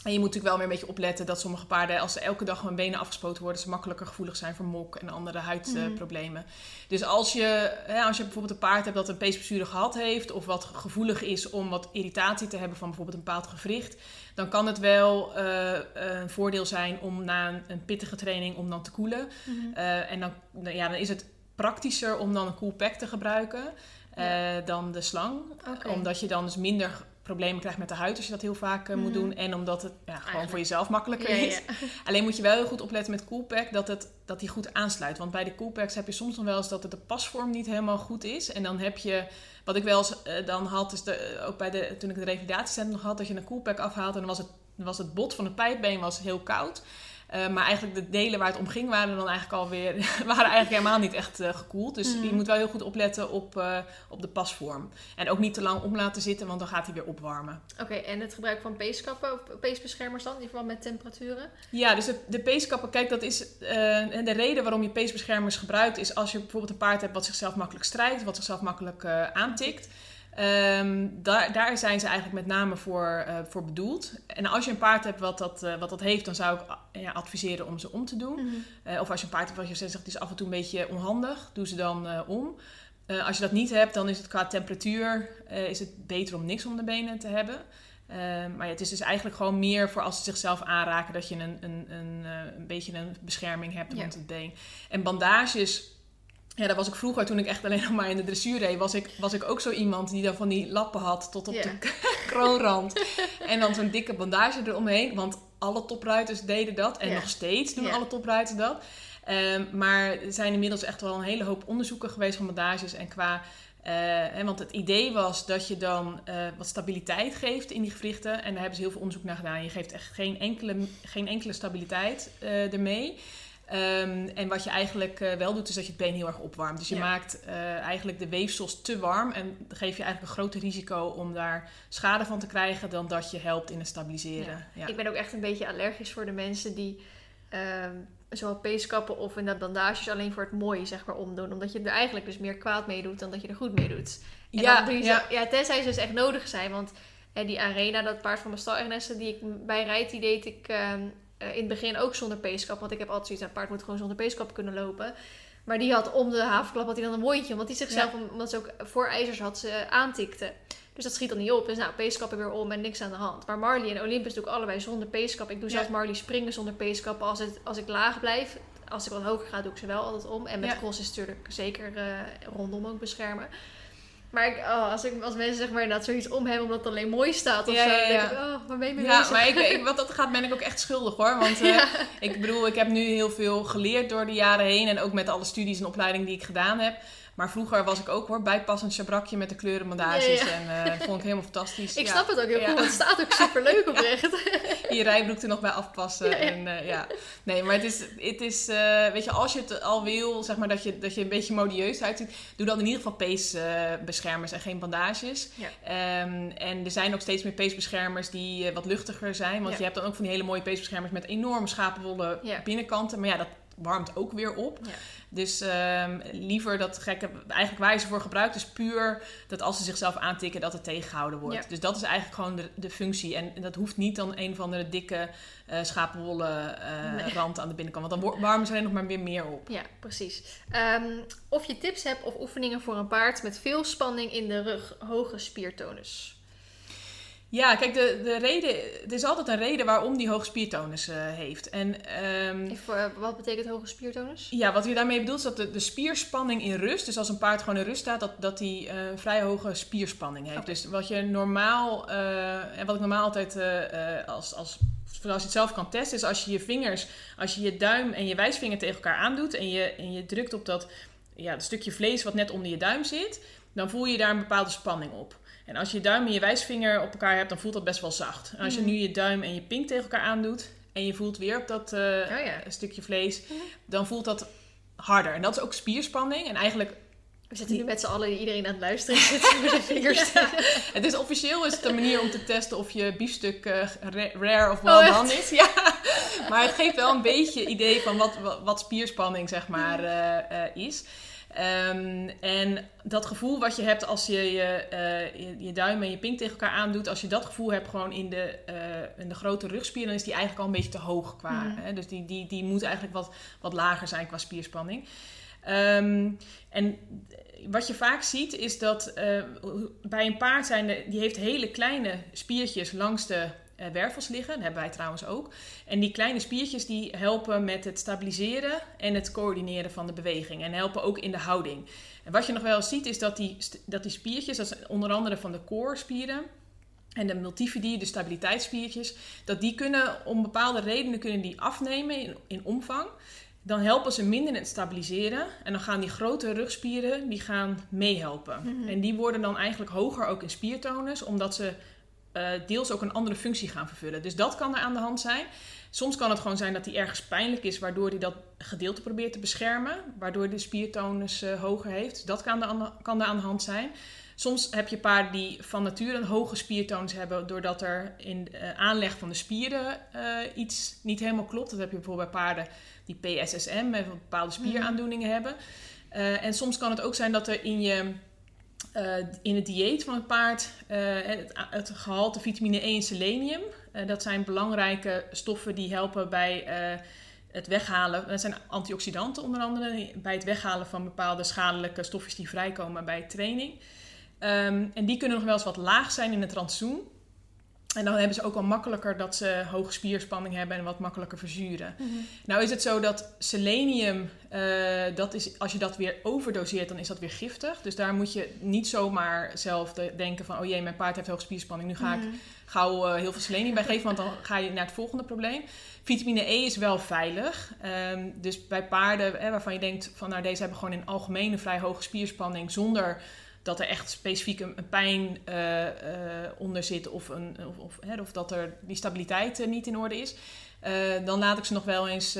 En je moet natuurlijk wel weer een beetje opletten dat sommige paarden, als ze elke dag hun benen afgespoten worden, ze makkelijker gevoelig zijn voor mok en andere huidproblemen. Dus als je, hè, als je bijvoorbeeld een paard hebt dat een peesblessure gehad heeft, of wat gevoelig is om wat irritatie te hebben van bijvoorbeeld een bepaald gewricht, dan kan het wel eh, een voordeel zijn om na een, een pittige training om dan te koelen. Mhm. Eh, en dan, nou ja, dan is het praktischer om dan een cool pack te gebruiken eh, dan de slang. Omdat je dan dus minder problemen krijgt met de huid als je dat heel vaak eh, moet Mhm. doen. En omdat het ja, gewoon Eigenlijk. voor jezelf makkelijker Ja, is. ja. *laughs* Alleen moet je wel heel goed opletten met Coolpack dat, het, dat die goed aansluit. Want bij de Coolpacks heb je soms nog wel eens dat het de pasvorm niet helemaal goed is. En dan heb je, wat ik wel eens eh, dan had, is de, eh, ook bij de, toen ik het revalidatiecentrum nog had, dat je een Coolpack afhaalt en dan was het, dan was het bot van het pijpbeen was heel koud. Eh, maar eigenlijk de delen waar het om ging waren dan eigenlijk alweer, *laughs* waren eigenlijk helemaal niet echt eh, gekoeld. Dus Mhm. je moet wel heel goed opletten op, eh, op de pasvorm. En ook niet te lang om laten zitten, want dan gaat hij weer opwarmen. Oké, en het gebruik van peeskappen of peesbeschermers dan, in verband met temperaturen? Ja, dus de, de peeskappen, kijk, dat is en de reden waarom je peesbeschermers gebruikt, is als je bijvoorbeeld een paard hebt wat zichzelf makkelijk strijkt, wat zichzelf makkelijk aantikt. Ehm, daar, daar zijn ze eigenlijk met name voor, eh, voor bedoeld. En als je een paard hebt wat dat, eh, wat dat heeft, dan zou ik ah, ja, adviseren om ze om te doen. Eh, of als je een paard hebt wat je zegt, is af en toe een beetje onhandig, doe ze dan eh, om. Eh, als je dat niet hebt, dan is het qua temperatuur eh, is het beter om niks om de benen te hebben. Eh, maar ja, het is dus eigenlijk gewoon meer voor als ze zichzelf aanraken dat je een, een, een, eh, een beetje een bescherming hebt Ja. rond het been. En bandages, ja, dat was ik vroeger toen ik echt alleen nog maar in de dressuur reed, was ik, was ik ook zo iemand die dan van die lappen had tot op de *laughs* kroonrand. en dan zo'n dikke bandage eromheen, want alle topruiters deden dat en nog steeds doen alle topruiters dat. Ehm, maar er zijn inmiddels echt wel een hele hoop onderzoeken geweest van bandages. En qua uh, want het idee was dat je dan uh, wat stabiliteit geeft in die gewrichten. En daar hebben ze heel veel onderzoek naar gedaan. Je geeft echt geen enkele, geen enkele stabiliteit uh, ermee. Um, en wat je eigenlijk wel doet, is dat je het been heel erg opwarmt. Dus je ja. maakt eigenlijk de weefsels te warm. En dan geef je eigenlijk een groter risico om daar schade van te krijgen... dan dat je helpt in het stabiliseren. Ja. Ja. Ik ben ook echt een beetje allergisch voor de mensen die... Ehm, zowel peeskappen of inderdaad bandages alleen voor het mooie zeg maar omdoen. Omdat je er eigenlijk dus meer kwaad mee doet dan dat je er goed mee doet. En ja, doe je ja. Zo, ja, tenzij ze dus echt nodig zijn. Want eh, die arena, dat paard van mijn stal die ik bij rijd, die deed ik uh, in het begin ook zonder peeskap. Want ik heb altijd zoiets, een paard moet gewoon zonder peeskap kunnen lopen. Maar die had om de havenklap had hij dan een wondje. Omdat hij zichzelf, omdat ze ook voor ijzers had, ze aantikte. Dus dat schiet dan niet op. Dus nou, peeskappen weer om en niks aan de hand. Maar Marley en Olympus doe ik allebei zonder peeskap. Ik doe zelfs Marley springen zonder peeskap. Als, het, als ik laag blijf, als ik wat hoger ga, doe ik ze wel altijd om. En met ja. cross is natuurlijk zeker uh, rondom ook beschermen. Maar ik, oh, als, ik, als mensen zeg maar inderdaad zoiets om hebben omdat het alleen mooi staat of ja, zo, ja, denk ik, oh, waar ben je mee ja, maar ik, ik, *laughs* wat dat gaat ben ik ook echt schuldig hoor. Want *laughs* uh, ik bedoel, ik heb nu heel veel geleerd door de jaren heen. En ook met alle studies en opleidingen die ik gedaan heb. Maar vroeger was ik ook hoor, bijpassend chabrakje met de kleurenbandages. Ja, ja. En uh, dat vond ik helemaal fantastisch. ik snap het ook heel goed, want het staat ook super leuk *laughs* oprecht. je rijbroek er nog bij afpassen. En, uh, ja. Nee, maar het is, het is uh, weet je, als je het al wil, zeg maar dat je, dat je een beetje modieus uitziet, doe dan in ieder geval peesbeschermers en geen bandages. Um, en er zijn ook steeds meer peesbeschermers die wat luchtiger zijn. Want je hebt dan ook van die hele mooie peesbeschermers met enorme schapenwolle binnenklanten. Maar ja, dat warmt ook weer op. Ja. Dus um, liever dat gekke, eigenlijk waar je ze voor gebruikt, is puur dat als ze zichzelf aantikken, dat het tegengehouden wordt. Ja. Dus dat is eigenlijk gewoon de, de functie. En, en, dat hoeft niet dan een van de dikke uh, schapenwolle uh, nee. rand aan de binnenkant. Want dan warmen ze alleen nog maar weer meer op. Ja, precies. Um, of je tips hebt of oefeningen voor een paard met veel spanning in de rug, hoge spiertonus. Ja, kijk, de, de reden, er is altijd een reden waarom die hoge spiertonus uh, heeft. En, um, Even, wat betekent hoge spiertonus? Ja, wat je daarmee bedoelt is dat de, de spierspanning in rust, dus als een paard gewoon in rust staat, dat, dat die uh, een vrij hoge spierspanning heeft. Okay. Dus wat je normaal, uh, en wat ik normaal altijd als, als zoals je het zelf kan testen, is als je je vingers, als je je duim en je wijsvinger tegen elkaar aandoet en je, en je drukt op dat, ja, dat stukje vlees wat net onder je duim zit, dan voel je daar een bepaalde spanning op. En als je je duim en je wijsvinger op elkaar hebt, dan voelt dat best wel zacht. En als je nu je duim en je pink tegen elkaar aandoet en je voelt weer op dat uh, oh ja. stukje vlees, dan voelt dat harder. En dat is ook spierspanning. En eigenlijk we zitten nu met z'n allen iedereen aan het luisteren *laughs* zitten met de vingers. Ja. Het is officieel is het een manier om te testen of je biefstuk uh, rare of well done is. Ja. Maar het geeft wel een beetje idee van wat, wat, wat spierspanning zeg maar uh, uh, is. Um, en dat gevoel wat je hebt als je je, uh, je, je, duim en je pink tegen elkaar aandoet, als je dat gevoel hebt gewoon in de, uh, in de grote rugspier, dan is die eigenlijk al een beetje te hoog qua. Mm. Hè? Dus die, die, die moet eigenlijk wat, wat lager zijn qua spierspanning. Um, en wat je vaak ziet is dat uh, bij een paard zijn, de, die heeft hele kleine spiertjes langs de wervels liggen. Dat hebben wij trouwens ook. En die kleine spiertjes die helpen met het stabiliseren en het coördineren van de beweging. En helpen ook in de houding. En wat je nog wel eens ziet is dat die, dat die spiertjes, dat is onder andere van de core-spieren en de multifidi, de stabiliteitsspiertjes, dat die kunnen om bepaalde redenen kunnen die afnemen in, in omvang. Dan helpen ze minder in het stabiliseren. En dan gaan die grote rugspieren die gaan meehelpen. Mm-hmm. En die worden dan eigenlijk hoger ook in spiertonus, omdat ze uh, deels ook een andere functie gaan vervullen. Dus dat kan er aan de hand zijn. Soms kan het gewoon zijn dat hij ergens pijnlijk is, waardoor hij dat gedeelte probeert te beschermen, waardoor de spiertonus uh, hoger heeft. Dat kan, de kan er aan de hand zijn. Soms heb je paarden die van nature een hoge spiertonus hebben, doordat er in de uh, aanleg van de spieren uh, iets niet helemaal klopt. Dat heb je bijvoorbeeld bij paarden die PSSM, bepaalde spieraandoeningen mm. hebben. en soms kan het ook zijn dat er in je uh, in het dieet van het paard uh, het, het, gehalte vitamine E en selenium. Uh, dat zijn belangrijke stoffen die helpen bij het weghalen. Dat zijn antioxidanten onder andere bij het weghalen van bepaalde schadelijke stofjes die vrijkomen bij training. Um, en die kunnen nog wel eens wat laag zijn in het rantsoen. En dan hebben ze ook wel makkelijker dat ze hoge spierspanning hebben en wat makkelijker verzuren. Nou is het zo dat selenium, eh, dat is, als je dat weer overdoseert, dan is dat weer giftig. Dus daar moet je niet zomaar zelf de- denken van, oh jee, mijn paard heeft hoge spierspanning, nu ga ik Mhm. gauw eh, heel veel selenium bij geven, want dan ga je naar het volgende probleem. Vitamine E is wel veilig. Ehm, dus bij paarden hè, waarvan je denkt van nou deze hebben gewoon in algemene vrij hoge spierspanning zonder dat er echt specifiek een, een pijn eh, eh, onder zit of, een, of, of, hè, of dat er die stabiliteit eh, niet in orde is. dan laat ik ze nog wel eens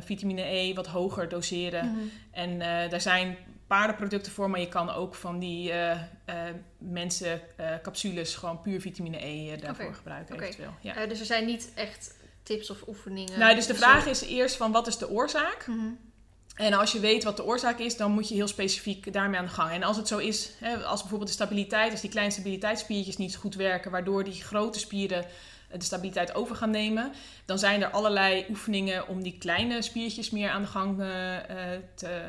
vitamine E wat hoger doseren. Mhm. En daar zijn paardenproducten voor, maar je kan ook van die mensen capsules gewoon puur vitamine E daarvoor gebruiken eventueel. Ja. Dus er zijn niet echt tips of oefeningen. nou, dus de vraag is eerst van wat is de oorzaak? Mhm. En als je weet wat de oorzaak is, dan moet je heel specifiek daarmee aan de gang. En als het zo is, hè, als bijvoorbeeld de stabiliteit, als die kleine stabiliteitsspiertjes niet goed werken, waardoor die grote spieren de stabiliteit over gaan nemen, dan zijn er allerlei oefeningen om die kleine spiertjes meer aan de gang eh, te,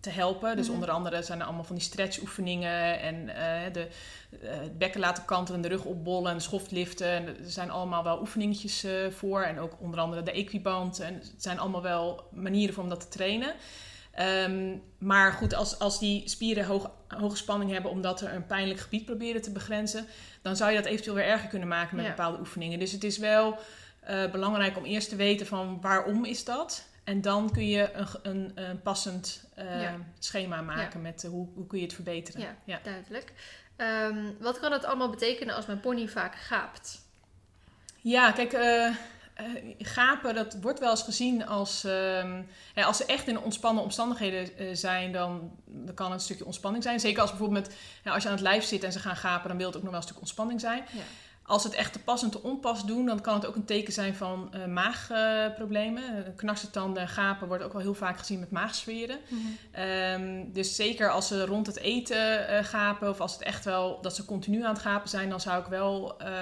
te helpen. Dus Mhm. onder andere zijn er allemaal van die stretchoefeningen en eh, de, eh, het bekken laten kantelen, de rug opbollen en de schoft liften. En er zijn allemaal wel oefeningetjes eh, voor. En ook onder andere de equiband. En het zijn allemaal wel manieren voor om dat te trainen. Ehm, maar goed, als, als die spieren hoog, hoge spanning hebben omdat er een pijnlijk gebied proberen te begrenzen, dan zou je dat eventueel weer erger kunnen maken met Ja. bepaalde oefeningen. Dus het is wel belangrijk om eerst te weten van waarom is dat. En dan kun je een, een, een passend eh, Ja. schema maken met eh, hoe, hoe kun je het verbeteren. Ja. Ja. Duidelijk. Ehm, wat kan het allemaal betekenen als mijn pony vaak gaapt? Ja, kijk, eh, eh, gapen, dat wordt wel eens gezien als... ehm, ja, als ze echt in ontspannen omstandigheden eh, zijn, dan, dan kan het een stukje ontspanning zijn. Zeker als bijvoorbeeld met, als je aan het lijf zit en ze gaan gapen, dan wil het ook nog wel een stuk ontspanning zijn. Ja. Als ze het echt te pas en te onpas doen, dan kan het ook een teken zijn van eh, maagproblemen. Uh, knarsetanden en gapen wordt ook wel heel vaak gezien met maagsferen. Ehm, dus zeker als ze rond het eten eh, gapen of als het echt wel dat ze continu aan het gapen zijn, dan zou ik wel eh,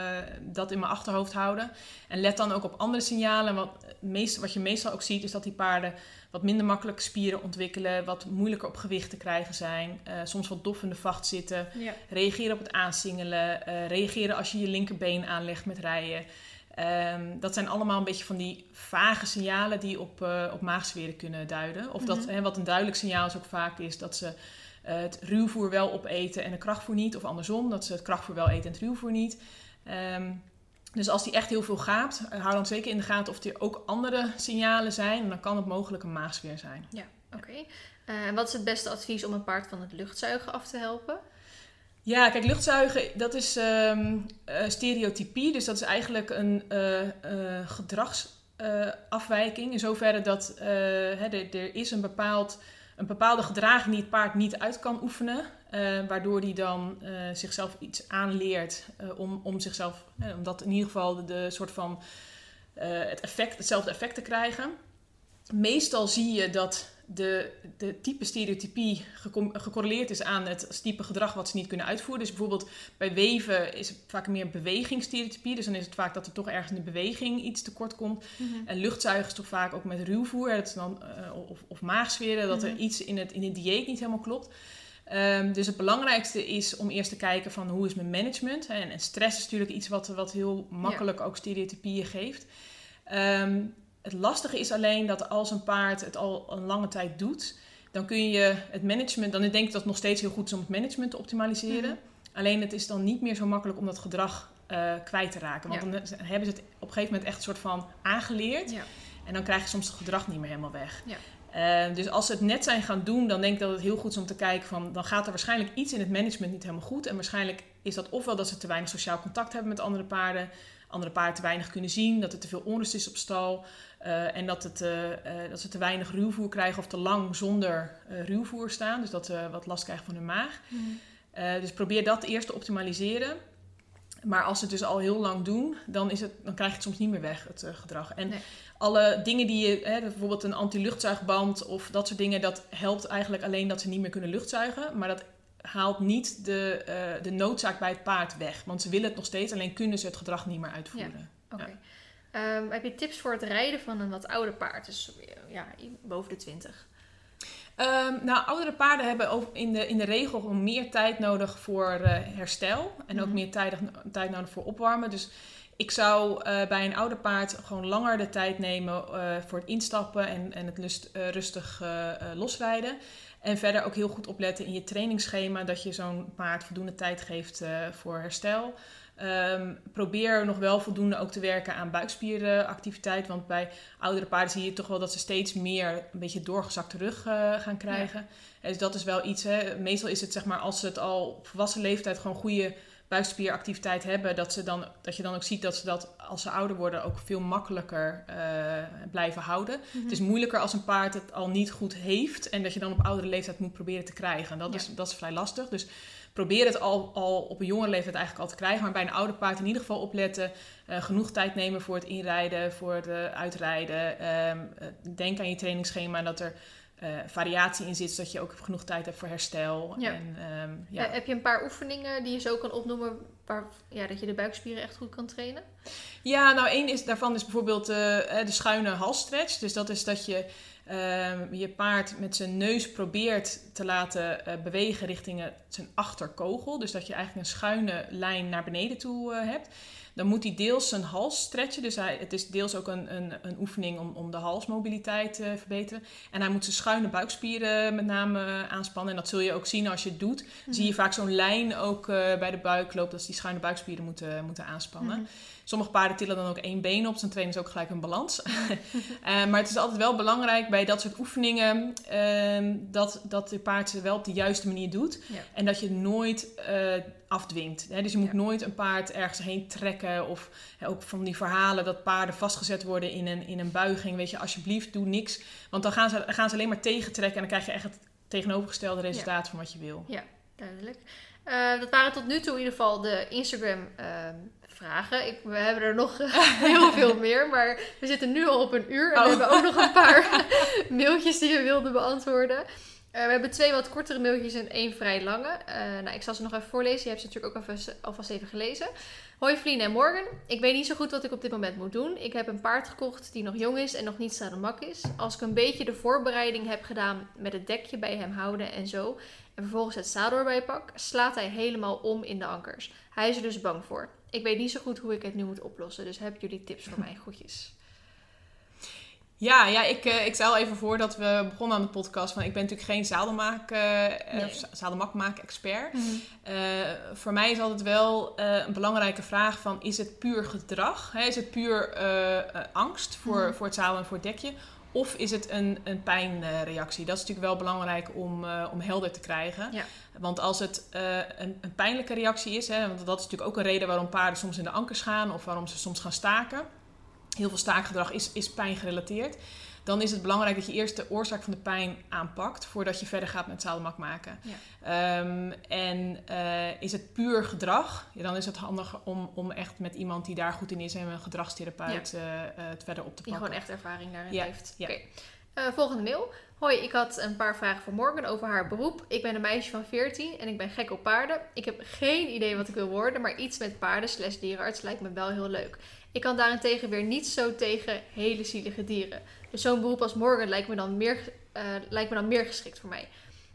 dat in mijn achterhoofd houden. En let dan ook op andere signalen. Wat, meest, wat je meestal ook ziet is dat die paarden wat minder makkelijk spieren ontwikkelen, wat moeilijker op gewicht te krijgen zijn, eh, soms wat dof in de vacht zitten, Ja. reageren op het aansingelen, eh, reageren als je je linkerbeen aanlegt met rijden. Ehm, dat zijn allemaal een beetje van die vage signalen die op, eh, op maagzweren kunnen duiden. Of dat, Mhm. hè, wat een duidelijk signaal is ook vaak is dat ze het ruwvoer wel opeten en de krachtvoer niet. Of andersom, dat ze het krachtvoer wel eten en het ruwvoer niet. Ehm, dus als die echt heel veel gaapt, eh, hou dan zeker in de gaten of er ook andere signalen zijn. En dan kan het mogelijk een maagzweer zijn. Oké. Eh, En wat is het beste advies om een paard van het luchtzuigen af te helpen? Ja, kijk, luchtzuigen, dat is ehm, eh, stereotypie. Dus dat is eigenlijk een eh, eh, gedragsafwijking. in zoverre dat eh, hè, er, er is een, bepaald, een bepaalde gedraging die het paard niet uit kan oefenen. Eh, waardoor hij dan eh, zichzelf iets aanleert eh, om, om zichzelf, om dat in ieder geval de, de soort van het effect, hetzelfde effect te krijgen. Meestal zie je dat de, de type stereotypie gecorreleerd is aan het type gedrag wat ze niet kunnen uitvoeren. Dus bijvoorbeeld bij weven is het vaak meer bewegingsstereotypie. Dus dan is het vaak dat er toch ergens in de beweging iets tekort komt. En luchtzuigen is toch vaak ook met ruwvoer dat dan, of, of maagsferen, dat er Mhm. iets in het, in het dieet niet helemaal klopt. Ehm, dus het belangrijkste is om eerst te kijken van hoe is mijn management. En, en stress is natuurlijk iets wat, wat heel makkelijk ook stereotypieën geeft. Ehm, het lastige is alleen dat als een paard het al een lange tijd doet, dan kun je het management, dan denk ik dat het nog steeds heel goed is om het management te optimaliseren. Mhm. Alleen het is dan niet meer zo makkelijk om dat gedrag eh, kwijt te raken. Want Ja. dan hebben ze het op een gegeven moment echt een soort van aangeleerd. Ja. En dan krijg je soms het gedrag niet meer helemaal weg. Ja. Eh, dus als ze het net zijn gaan doen, dan denk ik dat het heel goed is om te kijken van... dan gaat er waarschijnlijk iets in het management niet helemaal goed. En waarschijnlijk is dat ofwel dat ze te weinig sociaal contact hebben met andere paarden... andere paarden te weinig kunnen zien, dat er te veel onrust is op stal... eh, en dat, het, eh, eh, dat ze te weinig ruwvoer krijgen of te lang zonder ruwvoer staan. Dus dat ze wat last krijgen van hun maag. Eh, dus probeer dat eerst te optimaliseren. Maar als ze het dus al heel lang doen, dan, is het, dan krijg je het soms niet meer weg, het eh, gedrag. En Nee. alle dingen die je, hè, bijvoorbeeld een anti-luchtzuigband of dat soort dingen, dat helpt eigenlijk alleen dat ze niet meer kunnen luchtzuigen. Maar dat haalt niet de, eh, de noodzaak bij het paard weg. Want ze willen het nog steeds, alleen kunnen ze het gedrag niet meer uitvoeren. Oké. Ehm, heb je tips voor het rijden van een wat ouder paard? Dus ja, boven de 20. Ehm, nou, oudere paarden hebben in de, in de regel gewoon meer tijd nodig voor eh, herstel. En ook Mhm. meer tijd, tijd nodig voor opwarmen. Dus ik zou eh, bij een ouder paard gewoon langer de tijd nemen eh, voor het instappen en, en het lust, rustig losrijden. En verder ook heel goed opletten in je trainingsschema dat je zo'n paard voldoende tijd geeft voor herstel. Ehm, probeer nog wel voldoende ook te werken aan buikspierenactiviteit. Want bij oudere paarden zie je toch wel dat ze steeds meer een beetje doorgezakte rug eh, gaan krijgen. En Dus dat is wel iets. Hè. Meestal is het zeg maar als ze het al op volwassen leeftijd gewoon goede buikspieractiviteit hebben, dat, ze dan, dat je dan ook ziet dat ze dat als ze ouder worden ook veel makkelijker eh, blijven houden. Het is moeilijker als een paard het al niet goed heeft en dat je dan op oudere leeftijd moet proberen te krijgen. Dat, Ja. is, dat is vrij lastig. Dus probeer het al, al op een jonge leeftijd eigenlijk al te krijgen. Maar bij een ouder paard in ieder geval opletten. eh, genoeg tijd nemen voor het inrijden, voor het eh, uitrijden. Ehm, eh, denk aan je trainingsschema dat er eh, variatie in zit, zodat je ook genoeg tijd hebt voor herstel. Ja. En, ehm, ja. Eh, heb je een paar oefeningen die je zo kan opnoemen waar, ja, dat je de buikspieren echt goed kan trainen? Ja, nou één is, daarvan is bijvoorbeeld eh, de schuine halsstretch. Dus dat is dat je ehm, je paard met zijn neus probeert te laten bewegen richting zijn achterkogel. Dus dat je eigenlijk een schuine lijn naar beneden toe hebt. Dan moet hij deels zijn hals stretchen. Dus hij, het is deels ook een, een, een oefening om, om de halsmobiliteit te verbeteren. En hij moet zijn schuine buikspieren met name eh, aanspannen. En dat zul je ook zien als je het doet. Zie je vaak zo'n lijn ook eh, bij de buik lopen. Dat ze die schuine buikspieren moeten, moeten aanspannen. Mhm. Sommige paarden tillen dan ook één been op. Dan trainen ze ook gelijk een balans. *laughs* Eh, maar het is altijd wel belangrijk bij dat soort oefeningen... ehm, dat, dat de paard ze wel op de juiste manier doet. Ja. En dat je het nooit eh, afdwingt. Hè? Dus je moet Ja. nooit een paard ergens heen trekken. Of hè, ook van die verhalen dat paarden vastgezet worden in een, in een buiging. Weet je, alsjeblieft, doe niks. Want dan gaan ze, gaan ze alleen maar tegentrekken. En dan krijg je echt het tegenovergestelde resultaat van wat je wil. Duidelijk. Eh, dat waren tot nu toe in ieder geval de Instagram ehm, vragen. Ik, we hebben er nog *laughs* heel veel meer, maar we zitten nu al op een uur. En we Oh. hebben ook nog een paar *laughs* mailtjes die we wilden beantwoorden. Eh, we hebben twee wat kortere mailtjes en één vrij lange. Eh, nou, ik zal ze nog even voorlezen. Je hebt ze natuurlijk ook alvast, alvast even gelezen. Hoi Vlien en Morgan. Ik weet niet zo goed wat ik op dit moment moet doen. Ik heb een paard gekocht die nog jong is en nog niet zademak is. Als ik een beetje de voorbereiding heb gedaan met het dekje bij hem houden en zo... en vervolgens het zadel erbij pak, slaat hij helemaal om in de ankers. Hij is er dus bang voor. Ik weet niet zo goed hoe ik het nu moet oplossen. Dus hebben jullie tips voor mij? Groetjes. Ja, ja ik, eh, ik al even voor dat we begonnen aan de podcast. Van, ik ben natuurlijk geen zadelmaak, eh Nee. of za- zadelmakmaak-expert. Eh, voor mij is altijd wel een belangrijke vraag van... is het puur gedrag? Hè? Is het puur angst voor, Mhm. voor het zadel en voor het dekje? Of is het een, een pijnreactie? Dat is natuurlijk wel belangrijk om, om helder te krijgen. Ja. Want als het eh, een, een pijnlijke reactie is... Hè, want dat is natuurlijk ook een reden waarom paarden soms in de ankers gaan... of waarom ze soms gaan staken. Heel veel staakgedrag is, is pijngerelateerd. Dan is het belangrijk dat je eerst de oorzaak van de pijn aanpakt... voordat je verder gaat met zadelmak maken. Ja. Ehm, en eh, is het puur gedrag, ja, dan is het handig om, om echt met iemand die daar goed in is en een gedragstherapeut eh, het verder op te Die pakken. gewoon echt ervaring daarin heeft. Oké. Volgende mail. Hoi, ik had een paar vragen voor Morgan over haar beroep. Ik ben een meisje van 14 en ik ben gek op paarden. Ik heb geen idee wat ik wil worden, maar iets met paarden slash dierenarts lijkt me wel heel leuk. Ik kan daarentegen weer niet zo tegen hele zielige dieren. Dus zo'n beroep als Morgan lijkt me, dan meer, eh, lijkt me dan meer geschikt voor mij.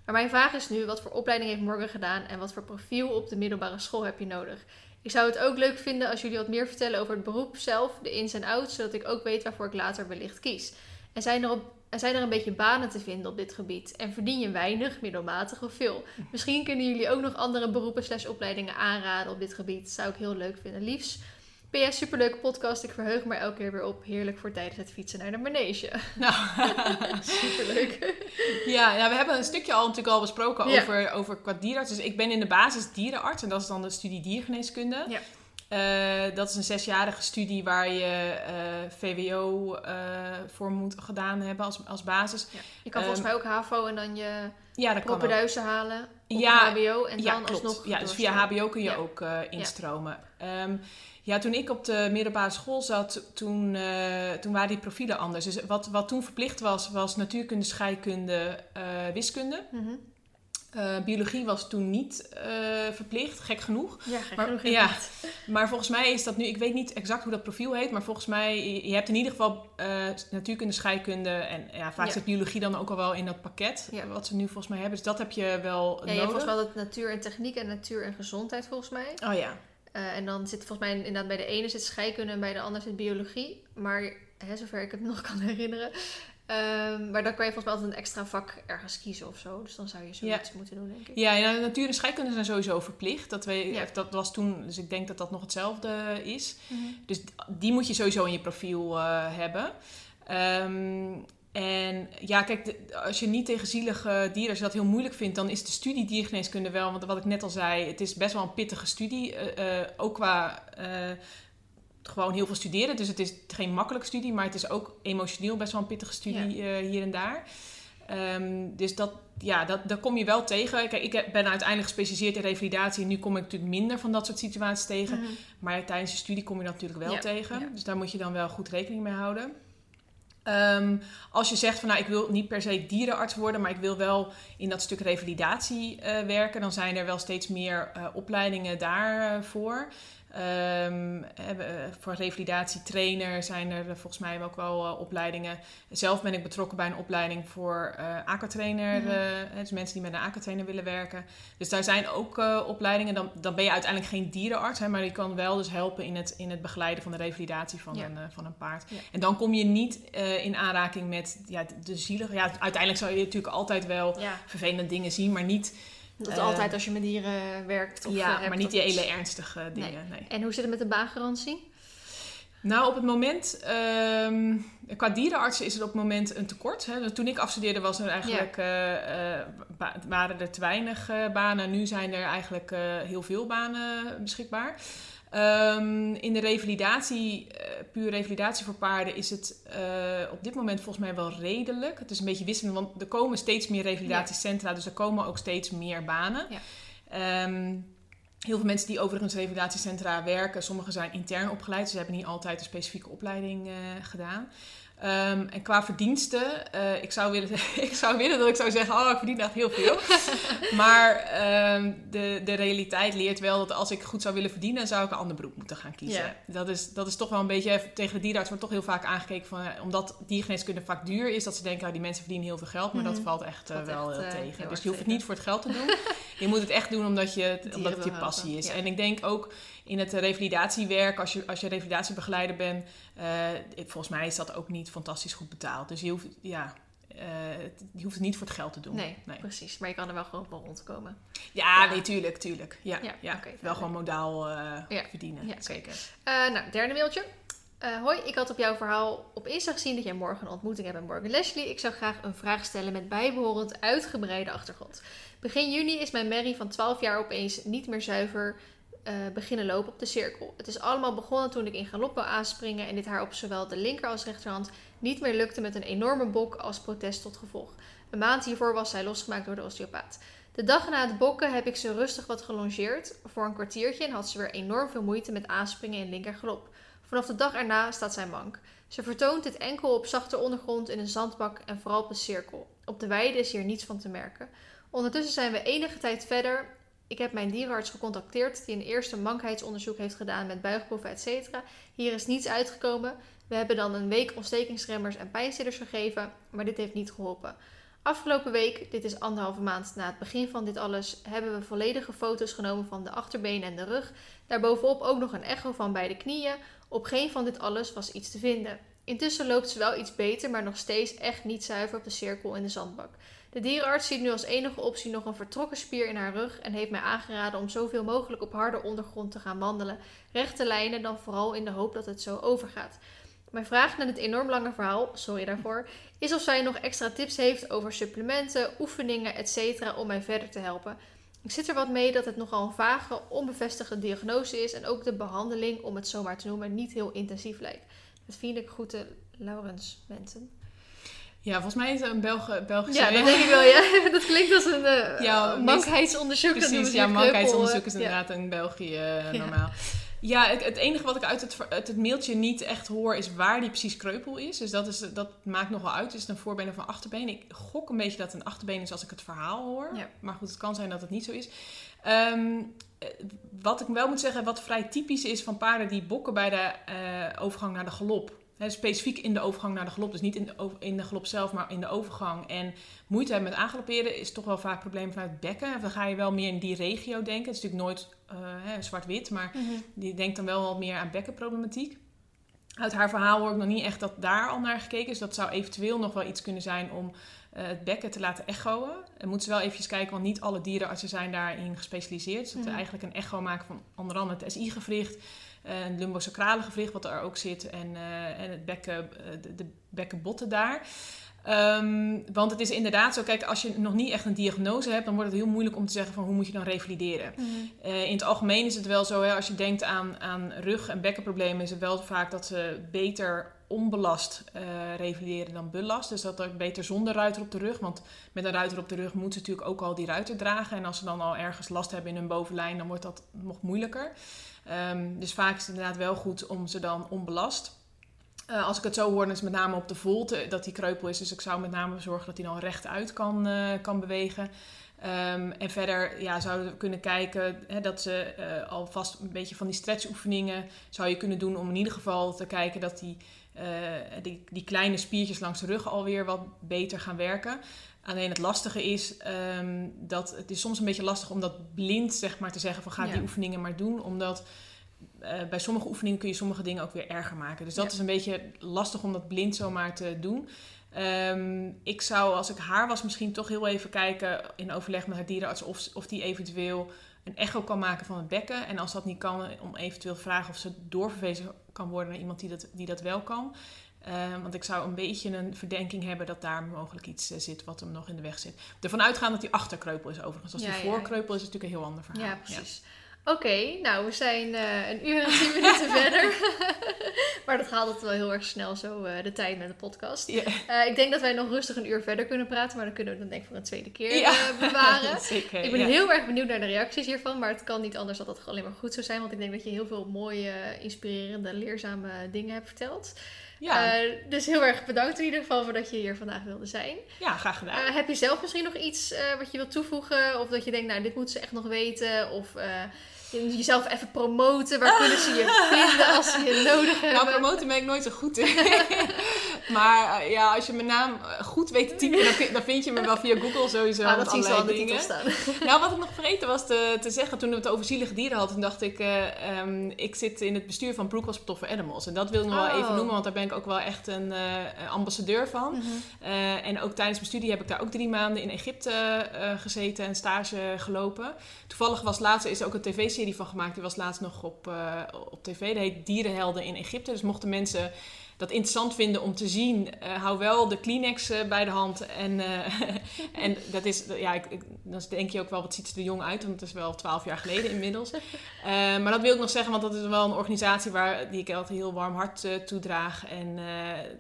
Maar mijn vraag is nu, wat voor opleiding heeft Morgan gedaan en wat voor profiel op de middelbare school heb je nodig? Ik zou het ook leuk vinden als jullie wat meer vertellen over het beroep zelf, de ins en outs, zodat ik ook weet waarvoor ik later wellicht kies. En zijn er, op, en zijn er een beetje banen te vinden op dit gebied? En verdien je weinig, middelmatig of veel? Misschien kunnen jullie ook nog andere beroepen slash opleidingen aanraden op dit gebied. Zou ik heel leuk vinden. Liefs. PS, superleuke podcast. Ik verheug me elke keer weer op. Heerlijk voor tijdens het fietsen naar de manege. Nou, *laughs* Superleuk. ja, ja, we hebben een stukje al natuurlijk al besproken Ja. over, over qua dierenarts. Dus ik ben in de basis dierenarts en dat is dan de studie diergeneeskunde. Ja. Eh, dat is een zesjarige studie waar je eh, VWO eh, voor moet gedaan hebben als, als basis. Ja. Je kan volgens Ehm, mij ook HAVO en dan je Ja, halen. Op Ja, HBO en ja, dan klopt. alsnog Ja, dus via. HBO kun je ook instromen. Ehm, ja, toen ik op de middelbare school zat, toen, toen waren die profielen anders. Dus wat, wat toen verplicht was, was natuurkunde, scheikunde, wiskunde. Mhm. Eh, biologie was toen niet eh, verplicht, gek genoeg. Ja, gek Maar- genoeg ja. *laughs* Maar volgens mij is dat nu, ik weet niet exact hoe dat profiel heet, maar volgens mij, je hebt in ieder geval eh, natuurkunde, scheikunde en ja, vaak Ja. zit biologie dan ook al wel in dat pakket, Ja. wat ze nu volgens mij hebben. Dus dat heb je wel Ja, nodig. volgens mij dat natuur en techniek en natuur en gezondheid volgens mij. Oh ja, en dan zit volgens mij inderdaad bij de ene zit scheikunde en bij de ander zit biologie. Maar hè, zover ik het *laughs* nog kan herinneren. Ehm, maar dan kan je volgens mij altijd een extra vak ergens kiezen of zo. Dus dan zou je zoiets moeten doen, denk ik. Ja, ja, natuur en scheikunde zijn sowieso verplicht. Dat, we, Ja. dat was toen, dus ik denk dat dat nog hetzelfde is. Mhm. Dus die moet je sowieso in je profiel eh, hebben. Ehm, en ja, kijk, de- als je niet tegen zielige dieren, als je dat heel moeilijk vindt, dan is de studie diergeneeskunde wel, want wat ik net al zei, het is best wel een pittige studie. eh, eh, ook qua gewoon heel veel studeren. Dus het is geen makkelijke studie, maar het is ook emotioneel best wel een pittige studie eh, hier en daar. Ehm, dus dat, ja, dat, daar kom je wel tegen. Kijk, ik ben uiteindelijk gespecialiseerd in revalidatie. En nu kom ik natuurlijk minder van dat soort situaties tegen. Mhm. Maar tijdens je studie kom je dat natuurlijk wel Ja, tegen. ja. Dus daar moet je dan wel goed rekening mee houden. Ehm, als je zegt van nou, ik wil niet per se dierenarts worden, maar ik wil wel in dat stuk revalidatie eh, werken, dan zijn er wel steeds meer eh, opleidingen daarvoor. Hebben, eh, voor revalidatietrainer zijn er eh, volgens mij ook wel opleidingen. Zelf ben ik betrokken bij een opleiding voor aquatrainer. Mhm. dus mensen die met een aquatrainer willen werken. Dus daar zijn ook opleidingen. Dan, dan ben je uiteindelijk geen dierenarts, hè, maar je kan wel dus helpen in het, in het begeleiden van de revalidatie van, Ja. een, van een paard. Ja. En dan kom je niet in aanraking met ja, de, de zielige. Ja, uiteindelijk zou je natuurlijk altijd wel Ja, vervelende dingen zien, maar niet, dat Eh, altijd als je met dieren werkt. Of, eh, ja, hebt maar niet die hele ernstige dingen. Nee. En hoe zit het met de baangarantie? Nou, op het moment, ehm, qua dierenartsen is het op het moment een tekort. Hè. Dus Toen ik afstudeerde was er eigenlijk, eh, eh, waren er te weinig eh, banen. Nu zijn er eigenlijk eh, heel veel banen beschikbaar. Ehm, in de revalidatie, eh, puur revalidatie voor paarden, is het eh, op dit moment volgens mij wel redelijk. Het is een beetje wisselend, want er komen steeds meer revalidatiecentra, dus er komen ook steeds meer banen. Ja. Ehm, Heel veel mensen die overigens revalidatiecentra werken, sommigen zijn intern opgeleid. Ze hebben niet altijd een specifieke opleiding eh, gedaan. Ehm, en qua verdiensten, eh, ik, zou willen, *laughs* ik zou willen dat ik zou zeggen, oh, ik verdien echt heel veel. *laughs* maar ehm, de, de realiteit leert wel dat als ik goed zou willen verdienen, zou ik een ander beroep moeten gaan kiezen. Ja. Dat, is, dat is toch wel een beetje, tegen de dierenarts wordt toch heel vaak aangekeken van, eh, omdat diergeneeskunde vaak duur is, dat ze denken, oh, die mensen verdienen heel veel geld, maar dat Mhm. valt echt eh, wel echt, heel tegen. heel dus je hoeft het tegen. niet voor het geld te doen. *laughs* je moet het echt doen omdat, je, omdat het je passie is. ja. En ik denk ook in het revalidatiewerk, als je, als je revalidatiebegeleider bent, eh, volgens mij is dat ook niet fantastisch goed betaald. Dus je hoeft, ja, het- je hoeft het niet voor het geld te doen. Nee, precies. Maar je kan er wel gewoon wel rondkomen. Ja, Ja. nee, tuurlijk, tuurlijk. Ja, Ja, wel gewoon modaal eh, Ja. verdienen. Ja, zeker. Nou, derde mailtje. Hoi, ik had op jouw verhaal op Insta gezien dat jij morgen een ontmoeting hebt met Morgan Leslie. Ik zou graag een vraag stellen met bijbehorend uitgebreide achtergrond. Begin juni is mijn Mary van 12 jaar opeens niet meer zuiver eh, beginnen lopen op de cirkel. Het is allemaal begonnen toen ik in galop wou aanspringen en dit haar op zowel de linker als rechterhand niet meer lukte met een enorme bok als protest tot gevolg. Een maand hiervoor was zij losgemaakt door de osteopaat. De dag na het bokken heb ik ze rustig wat gelongeerd voor een kwartiertje en had ze weer enorm veel moeite met aanspringen in linker galop. Vanaf de dag erna staat zij mank. Ze vertoont dit enkel op zachte ondergrond in een zandbak en vooral op een cirkel. Op de weide is hier niets van te merken. Ondertussen zijn we enige tijd verder. Ik heb mijn dierenarts gecontacteerd die een eerste mankheidsonderzoek heeft gedaan met buigproeven, etc. Hier is niets uitgekomen. We hebben dan een week ontstekingsremmers en pijnstillers gegeven, maar dit heeft niet geholpen. Afgelopen week, dit is anderhalve maand na het begin van dit alles, hebben we volledige foto's genomen van de achterbenen en de rug. Daarbovenop ook nog een echo van beide knieën. Op geen van dit alles was iets te vinden. Intussen loopt ze wel iets beter, maar nog steeds echt niet zuiver op de cirkel in de zandbak. De dierenarts ziet nu als enige optie nog een vertrokken spier in haar rug en heeft mij aangeraden om zoveel mogelijk op harde ondergrond te gaan wandelen. Rechte lijnen dan vooral in de hoop dat het zo overgaat. Mijn vraag naar dit enorm lange verhaal, sorry daarvoor, is of zij nog extra tips heeft over supplementen, oefeningen, etc. om mij verder te helpen. Ik zit er wat mee dat het nogal een vage, onbevestigde diagnose is en ook de behandeling, om het zo maar te noemen, niet heel intensief lijkt. Met vriendelijk groeten, Laurens Menten. Ja, volgens mij is het een Belg Belgische... Ja, dat denk ik wel. Ja. *laughs* Dat klinkt als een eh Ja, mankheidsonderzoek. Precies, ja, mankheidsonderzoek is eh, inderdaad in België eh, normaal. Ja, het, het enige wat ik uit het, uit het mailtje niet echt hoor is waar die precies kreupel is. Dus dat, is, dat maakt nog wel uit. Is het een voorbeen of een achterbeen? Ik gok een beetje dat het een achterbeen is als ik het verhaal hoor. Ja. Maar goed, het kan zijn dat het niet zo is. Ehm, eh, wat ik wel moet zeggen, wat vrij typisch is van paarden die bokken bij de overgang naar de galop. Hè, specifiek in de overgang naar de galop. Dus niet in de, in de galop zelf, maar in de overgang. En moeite hebben met aangalopperen is toch wel vaak een probleem vanuit het bekken. Dan ga je wel meer in die regio denken. Het is natuurlijk nooit eh, zwart-wit, maar die denkt dan wel wat meer aan bekkenproblematiek. Uit haar verhaal hoor ik nog niet echt dat daar al naar gekeken is. Dat zou eventueel nog wel iets kunnen zijn om eh, het bekken te laten echoen. En moeten ze wel eventjes kijken, want niet alle dierenartsen zijn daarin gespecialiseerd. Dus dat we Mhm. eigenlijk een echo maken van onder andere het SI-gewricht, eh, een lumbosacrale gewricht wat er ook zit en, eh, en het bekken, eh, de, de bekkenbotten daar. Ehm, want het is inderdaad zo, kijk, als je nog niet echt een diagnose hebt, dan wordt het heel moeilijk om te zeggen van hoe moet je dan revalideren. Eh, in het algemeen is het wel zo, hè, als je denkt aan, aan rug- en bekkenproblemen, is het wel vaak dat ze beter onbelast eh revalideren dan belast. Dus dat er beter zonder ruiter op de rug. Want met een ruiter op de rug moeten ze natuurlijk ook al die ruiter dragen. En als ze dan al ergens last hebben in hun bovenlijn, dan wordt dat nog moeilijker. Ehm, dus vaak is het inderdaad wel goed om ze dan onbelast. Eh, als ik het zo hoor, dan is met name op de volte dat die kreupel is. Dus ik zou met name zorgen dat hij dan rechtuit kan, eh, kan bewegen. Ehm, en verder ja, zouden kunnen kijken hè, dat ze eh, alvast een beetje van die stretchoefeningen zou je kunnen doen om in ieder geval te kijken dat die, die, die kleine spiertjes langs de rug alweer wat beter gaan werken. Alleen het lastige is ehm, dat het is soms een beetje lastig om dat blind zeg maar, te zeggen van ga Ja. die oefeningen maar doen. Omdat eh, bij sommige oefeningen kun je sommige dingen ook weer erger maken. Dus dat Ja. is een beetje lastig om dat blind zomaar te doen. Ehm, ik zou, als ik haar was, misschien toch heel even kijken in overleg met haar dierenarts of, of die eventueel een echo kan maken van het bekken. En als dat niet kan, om eventueel vragen of ze doorverwezen kan worden naar iemand die dat, die dat wel kan. Ehm, want ik zou een beetje een verdenking hebben dat daar mogelijk iets eh, zit wat hem nog in de weg zit. Ervan uitgaan dat die achterkreupel is overigens. Als Ja, die ja, ja. voorkreupel is, is het natuurlijk een heel ander verhaal. Ja, precies. Oké, nou, we zijn eh, een uur en tien *laughs* minuten verder. *laughs* maar dat gaat altijd wel heel erg snel zo, eh, de tijd met de podcast. Eh, ik denk dat wij nog rustig een uur verder kunnen praten, maar dan kunnen we dan denk ik voor een tweede keer Ja. eh, bewaren. *laughs* Zeker. Ik ben ja. heel erg benieuwd naar de reacties hiervan, maar het kan niet anders dat dat alleen maar goed zou zijn, want ik denk dat je heel veel mooie, inspirerende, leerzame dingen hebt verteld. Ja, Eh, dus heel erg bedankt in ieder geval voor dat je hier vandaag wilde zijn. ja, graag gedaan. Eh, heb je zelf misschien nog iets eh, wat je wilt toevoegen? Of dat je denkt, nou, dit moeten ze echt nog weten? Of jezelf even promoten? Waar kunnen ze je *laughs* vinden als ze je nodig hebben? Nou, promoten ben ik nooit zo goed in. *laughs* maar eh, ja, als je mijn naam eh, goed weet te typen, dan, vind je me wel via Google sowieso. Ah, dat zie je zo aan de allerlei titel dingen. staan. Nou, wat ik nog vergeten was te, te zeggen toen we het over zielige dieren hadden, toen dacht ik, eh, ehm, ik zit in het bestuur van Hospital for Animals. En dat wil ik nog wel Oh. even noemen, want daar ben ik ook wel echt een ambassadeur van. Mhm. En ook tijdens mijn studie heb ik daar ook drie maanden in Egypte gezeten en stage gelopen. Toevallig was laatst is ook een tv-serie van gemaakt. Die was laatst nog op, eh, op tv. Dat heet Dierenhelden in Egypte. Dus mochten mensen dat interessant vinden om te zien, eh, hou wel de Kleenex eh, bij de hand. En, eh, *laughs* en dat is, ja, ik, ik- dan denk je ook wel, wat ziet ze er jong uit? Want het is wel twaalf jaar geleden inmiddels. *laughs* Maar dat wil ik nog zeggen, want dat is wel een organisatie waar, die ik altijd heel warm hart toedraag. En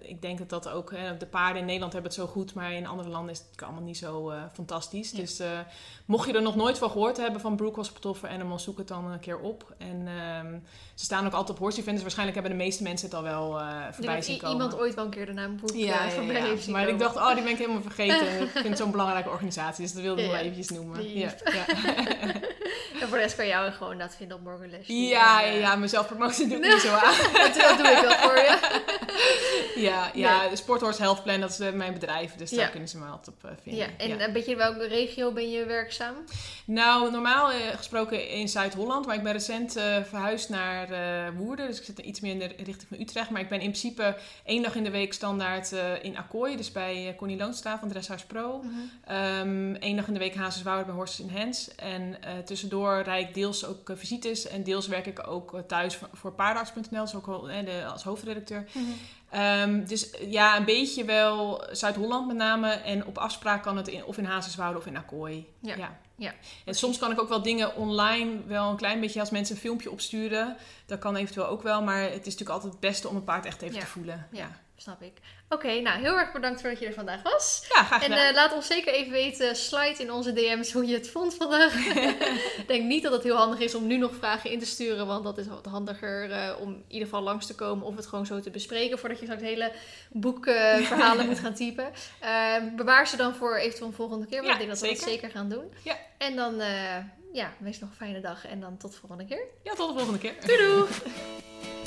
ik denk dat dat ook, de paarden in Nederland hebben het zo goed, maar in andere landen is het allemaal niet zo fantastisch. Ja. Dus mocht je er nog nooit van gehoord hebben van Brook Hospital for Animals, zoek het dan een keer op. En ehm, ze staan ook altijd op horse events, waarschijnlijk hebben de meeste mensen het al wel denk voorbij zien komen. iemand ooit wel een keer de naam Broek Ja, eh, heeft zien maar ik dacht, oh, die ben ik helemaal vergeten. *laughs* ik vind het zo'n belangrijke organisatie, dus dat wilde ik wel eventjes noemen. Ja, ja. *laughs* En voor de rest kan jou gewoon dat vinden op Morgan Leslie. ja, En, ja, eh, ja, mezelf promoten doe ik *laughs* niet zo aan. dat, doe ik wel voor je. Ja, ja de Sporthorse Health Plan, dat is eh, mijn bedrijf, dus daar kunnen ze me altijd op vinden. Ja, en een beetje in welke regio ben je werkzaam? Nou, normaal gesproken in Zuid-Holland, maar ik ben recent verhuisd naar Woerden. Dus ik zit iets meer in de richting van Utrecht. Maar ik ben in principe één dag in de week standaard eh, in Akkooi, dus bij eh, Connie Loonstra van Dressage Pro. Ehm Eén dag in de week Hazenswoude bij Horses in Hands. En eh, tussendoor rijd ik deels ook visites en deels werk ik ook thuis voor, voor paardenarts.nl, dus ook wel, de, als hoofdredacteur. Ehm, dus eh, ja, een beetje wel Zuid-Holland met name. En op afspraak kan het in, of in Hazenswoude of in Akkooi. Ja, ja. ja. En soms kan ik ook wel dingen online wel een klein beetje als mensen een filmpje opsturen. Dat kan eventueel ook wel, maar het is natuurlijk altijd het beste om een paard echt even Ja. te voelen. Ja. Ja. Snap ik. Oké, nou heel erg bedankt voor dat je er vandaag was. Ja, graag En gedaan. eh, laat ons zeker even weten, slide in onze DM's hoe je het vond vandaag. *laughs* Ik denk niet dat het heel handig is om nu nog vragen in te sturen, want dat is wat handiger eh, om in ieder geval langs te komen of het gewoon zo te bespreken voordat je straks hele boekverhalen *laughs* moet gaan typen. Eh, bewaar ze dan voor eventueel een volgende keer, want Ja, ik denk dat we dat zeker. zeker gaan doen. Ja. En dan, eh, ja, wees nog een fijne dag en dan tot de volgende keer. ja, tot de volgende keer. Doei doei! *laughs*